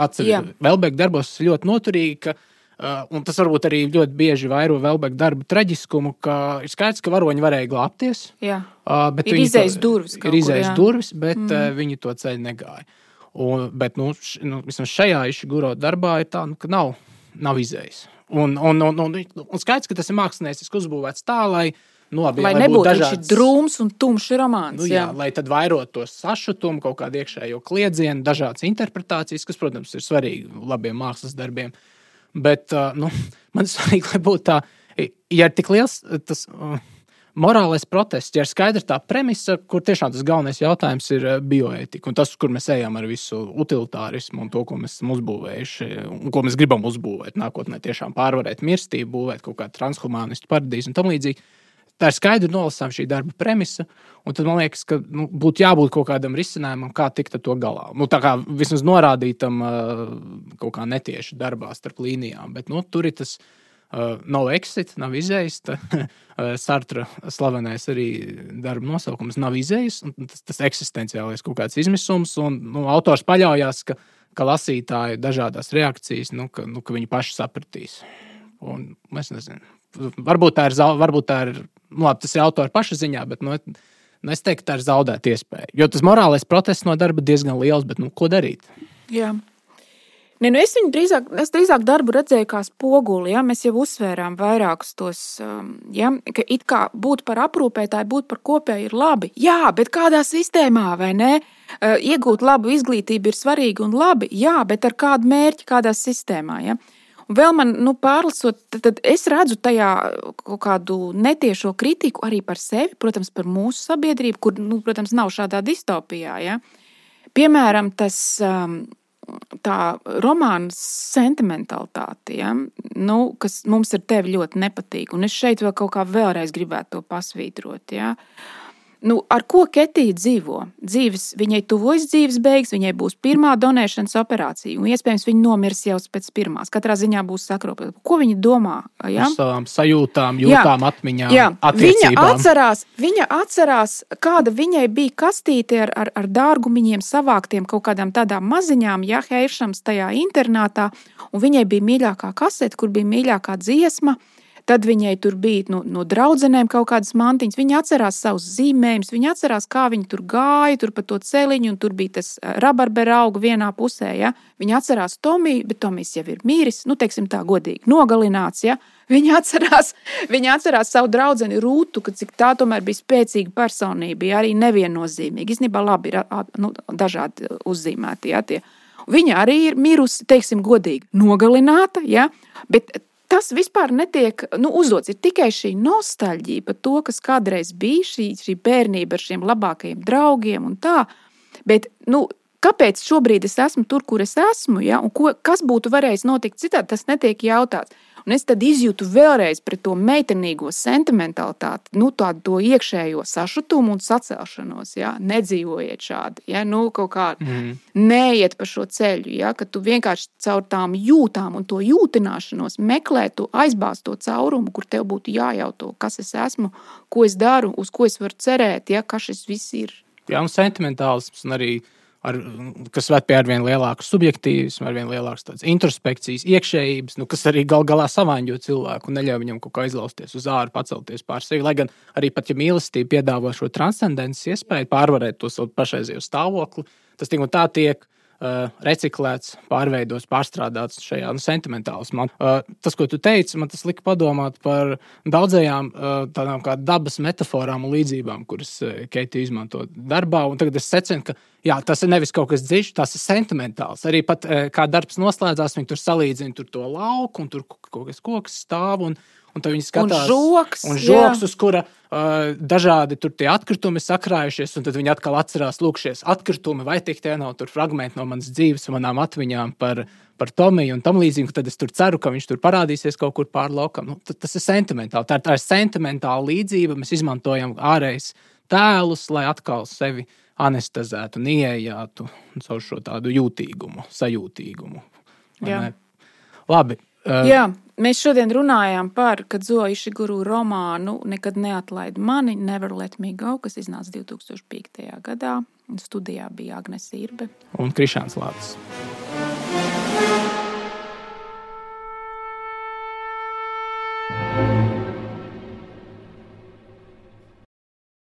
Atcerieties, Velbeka darbos tas ļoti noturīgi. Ka, Uh, un tas varbūt arī ļoti bieži vairo Velbeka darbu traģiskumu, ka ir skaidrs, ka varoņi varēja glābties. Jā, uh, bet ir izējas durvis. Ir izējas durvis, bet mm. uh, viņi to ceļu negāja. Un, bet nu, š, nu, šajā izšķiguro darbā ir tā, nu, ka nav, nav izējas. Un, un, un, un, un skaidrs, ka tas ir mākslinieciski uzbūvēts tā, lai uh, Nu, labi, lai, lai nebūtu dažāds... drūms un tumšs romāns. Nu, jā, jā. Lai tad vairot to sašutumu, kaut kādu iekšējo kliedzienu, dažādas interpretācijas, kas, protams, ir svarīgi labiem mākslas darbiem. Bet nu, man svarīgi, lai būtu tā, ja ir tik liels tas. Morālais protests, ja ir skaidra tā premisa, kur tiešām tas galvenais jautājums ir bioētika un tas, kur mēs ejam ar visu utilitārismu un to, ko mēs esam uzbūvējuši un ko mēs gribam uzbūvēt nākotnē, tiešām pārvarēt mirstību, būvēt kaut kādu transhumanistu paradīzi un tam līdzīgi. Tā ir skaidri nolasām šī darba premisa, tad man liekas, ka nu, būtu jābūt kaut kādam risinājumam, kā tikt ar to galā. Nu, tā kā vismaz norādītam kaut kā netieši darbā starp līnijām, bet nu, tur ir tas uh, nav exit, nav izējas. Sartra slavenais arī darba nosaukums nav izējas, tas, tas eksistenciālais kaut kāds izmisums, un nu, autors paļaujas, ka, ka lasītāji dažādas reakcijas, nu, ka, nu, ka viņi paši sapratīs. Un es nezinu. Varbūt tā ir, varbūt tā ir labi, tas ir autora paša ziņā, bet nu, nu, es teiktu, tā ir zaudēta iespēja. Jo tas morālais protests no darba diezgan liels, bet nu, ko darīt? Jā. Ne, nu es viņu drīzāk, es drīzāk darbu redzēju kā spoguli. Ja? Mēs jau uzsvērām vairākus tos, um, ja? ka it kā būt par aprūpētāju, būt par kopēju ir labi. Jā, bet kādā sistēmā vai ne? Uh, iegūt labu izglītību ir svarīgi un labi, jā, bet ar kādu mērķi, kādā sistēmā. Ja? Un vēl man nu, pārlasot, tad, tad es redzu tajā kaut kādu netiešo kritiku arī par sevi, protams, par mūsu sabiedrību, kur, nu, protams, nav šādā distopijā. Ja? Piemēram, tas. Um, tā romāna sentimentalitāte, ja? nu, kas mums ar tevi ļoti nepatīk. Un es šeit vēl kaut kā vēlreiz gribētu to pasvītrot. Ja? Uh, Nu, ar ko Ketija dzīvo? Dzīves, viņai tuvojas dzīves beigas, viņai būs pirmā donēšanas operācija, un iespējams viņa nomirs jau pēc pirmās. Katrā ziņā būs sakropļota. Ko viņa domā? Ja? Par savām sajūtām, jūtām, jā. atmiņām. Jā. Viņa atcerās, viņa atcerās, kāda viņai bija kastīte ar, ar, ar dārgumiņiem savāktiem kaut kādām tādām maziņām, ja Heišams tajā internātā, un viņai bija mīļākā kasete, kur bija mīļākā dziesma. Tad viņai tur bija no, no draudzenēm kaut kādas mantiņas. Viņa atcerās savus zīmējumus, viņa atcerās, kā viņi tur gāja, tur pa to celiņu, un tur bija tas eh, rabarbera auga vienā pusē. Ja? Viņa atcerās Tomiju, bet Tomijs jau ir mīris, nu, teiksim tā godīgi, nogalināts. Ja? Viņa atcerās, viņa atcerās savu draugu Rūtu, ka tā tomēr bija spēcīga personība, ja arī neviennozīmīga. Īstenībā labi ir nu, dažādi uzzīmēti. Ja, tie. Viņa arī ir mirusi, teiksim, godīgi nogalināta, ja, bet tas vispār netiek nu, uzdots. Ir tikai šī nostalģija par to, kas kādreiz bija šī, šī bērnība ar šiem labākajiem draugiem un tā. Bet, nu, kāpēc šobrīd es esmu tur, kur es esmu, ja? un ko, kas būtu varējis notikt citādi, tas netiek jautāts. Un es tad izjūtu vēlreiz pret to meitenīgo sentimentalitāti, nu, tādu to iekšējo sašutumu un sacelšanos. Ja? Nedzīvojiet šādi, ja? nu, kaut kā mm. neiet pa šo ceļu, ja? ka tu vienkārši caur tām jūtām un to jūtināšanos meklē, tu aizbāz to caurumu, kur tev būtu jājauto, kas es esmu, ko es daru, uz ko es varu cerēt, ja? kas šis viss ir. Jā, un sentimentālisms un arī ar, kas ved pie arvien lielākas subjektīvismas, arvien lielākas introspekcijas, iekšējības, nu, kas arī gal galā savāņo cilvēku un neļauj viņam kaut kā izlausties uz ārā, pacelties pār sevi. Lai gan arī pat, ja mīlestība piedāvā šo transcendences iespēju pārvarēt to savu pašreizējo stāvokli, tas tik un tā tiek uh, reciklēts, pārveidots, pārstrādāts šajā nu, sentimentālismā. Uh, tas, ko tu teici, man tas lika padomāt par daudzajām uh, tādām kā dabas metaforām un līdzībām, kuras Keita izmanto darbā. Un tagad es secinu, ka jā, tas ir nevis kaut kas dziļš, tas ir sentimentāls. Arī pat kā darbs noslēdzās, viņi tur salīdzina tur to lauku un tur kaut kas koks stāv. Un, Un tad viņi skatās, un žoks, un žoks uz kura uh, dažādi tur tie atkritumi sakrājušies, un tad viņi atkal atcerās, lūk, šie atkritumi, vai tik tie nav tur fragmenti no manas dzīves, manām atmiņām par, par Tomiju un tam līdzīgi. Tad es tur ceru, ka viņš tur parādīsies kaut kur pāri laukam. Nu, tas ir sentimentāli. Tā, tā ir sentimentāla līdzība. Mēs izmantojam ārējus tēlus, lai atkal sevi anestezētu un ieejātu caur šo tādu jūtīgumu, sajūtīgumu. Labi. Uh, Jā. Mēs šodien runājām par Kadzoja Išiguru romānu Nekad neatlaid mani, Never Let Me Go, kas iznāca 2005. gadā. Studijā bija Agnēs Irbe un Krišāns Lācis.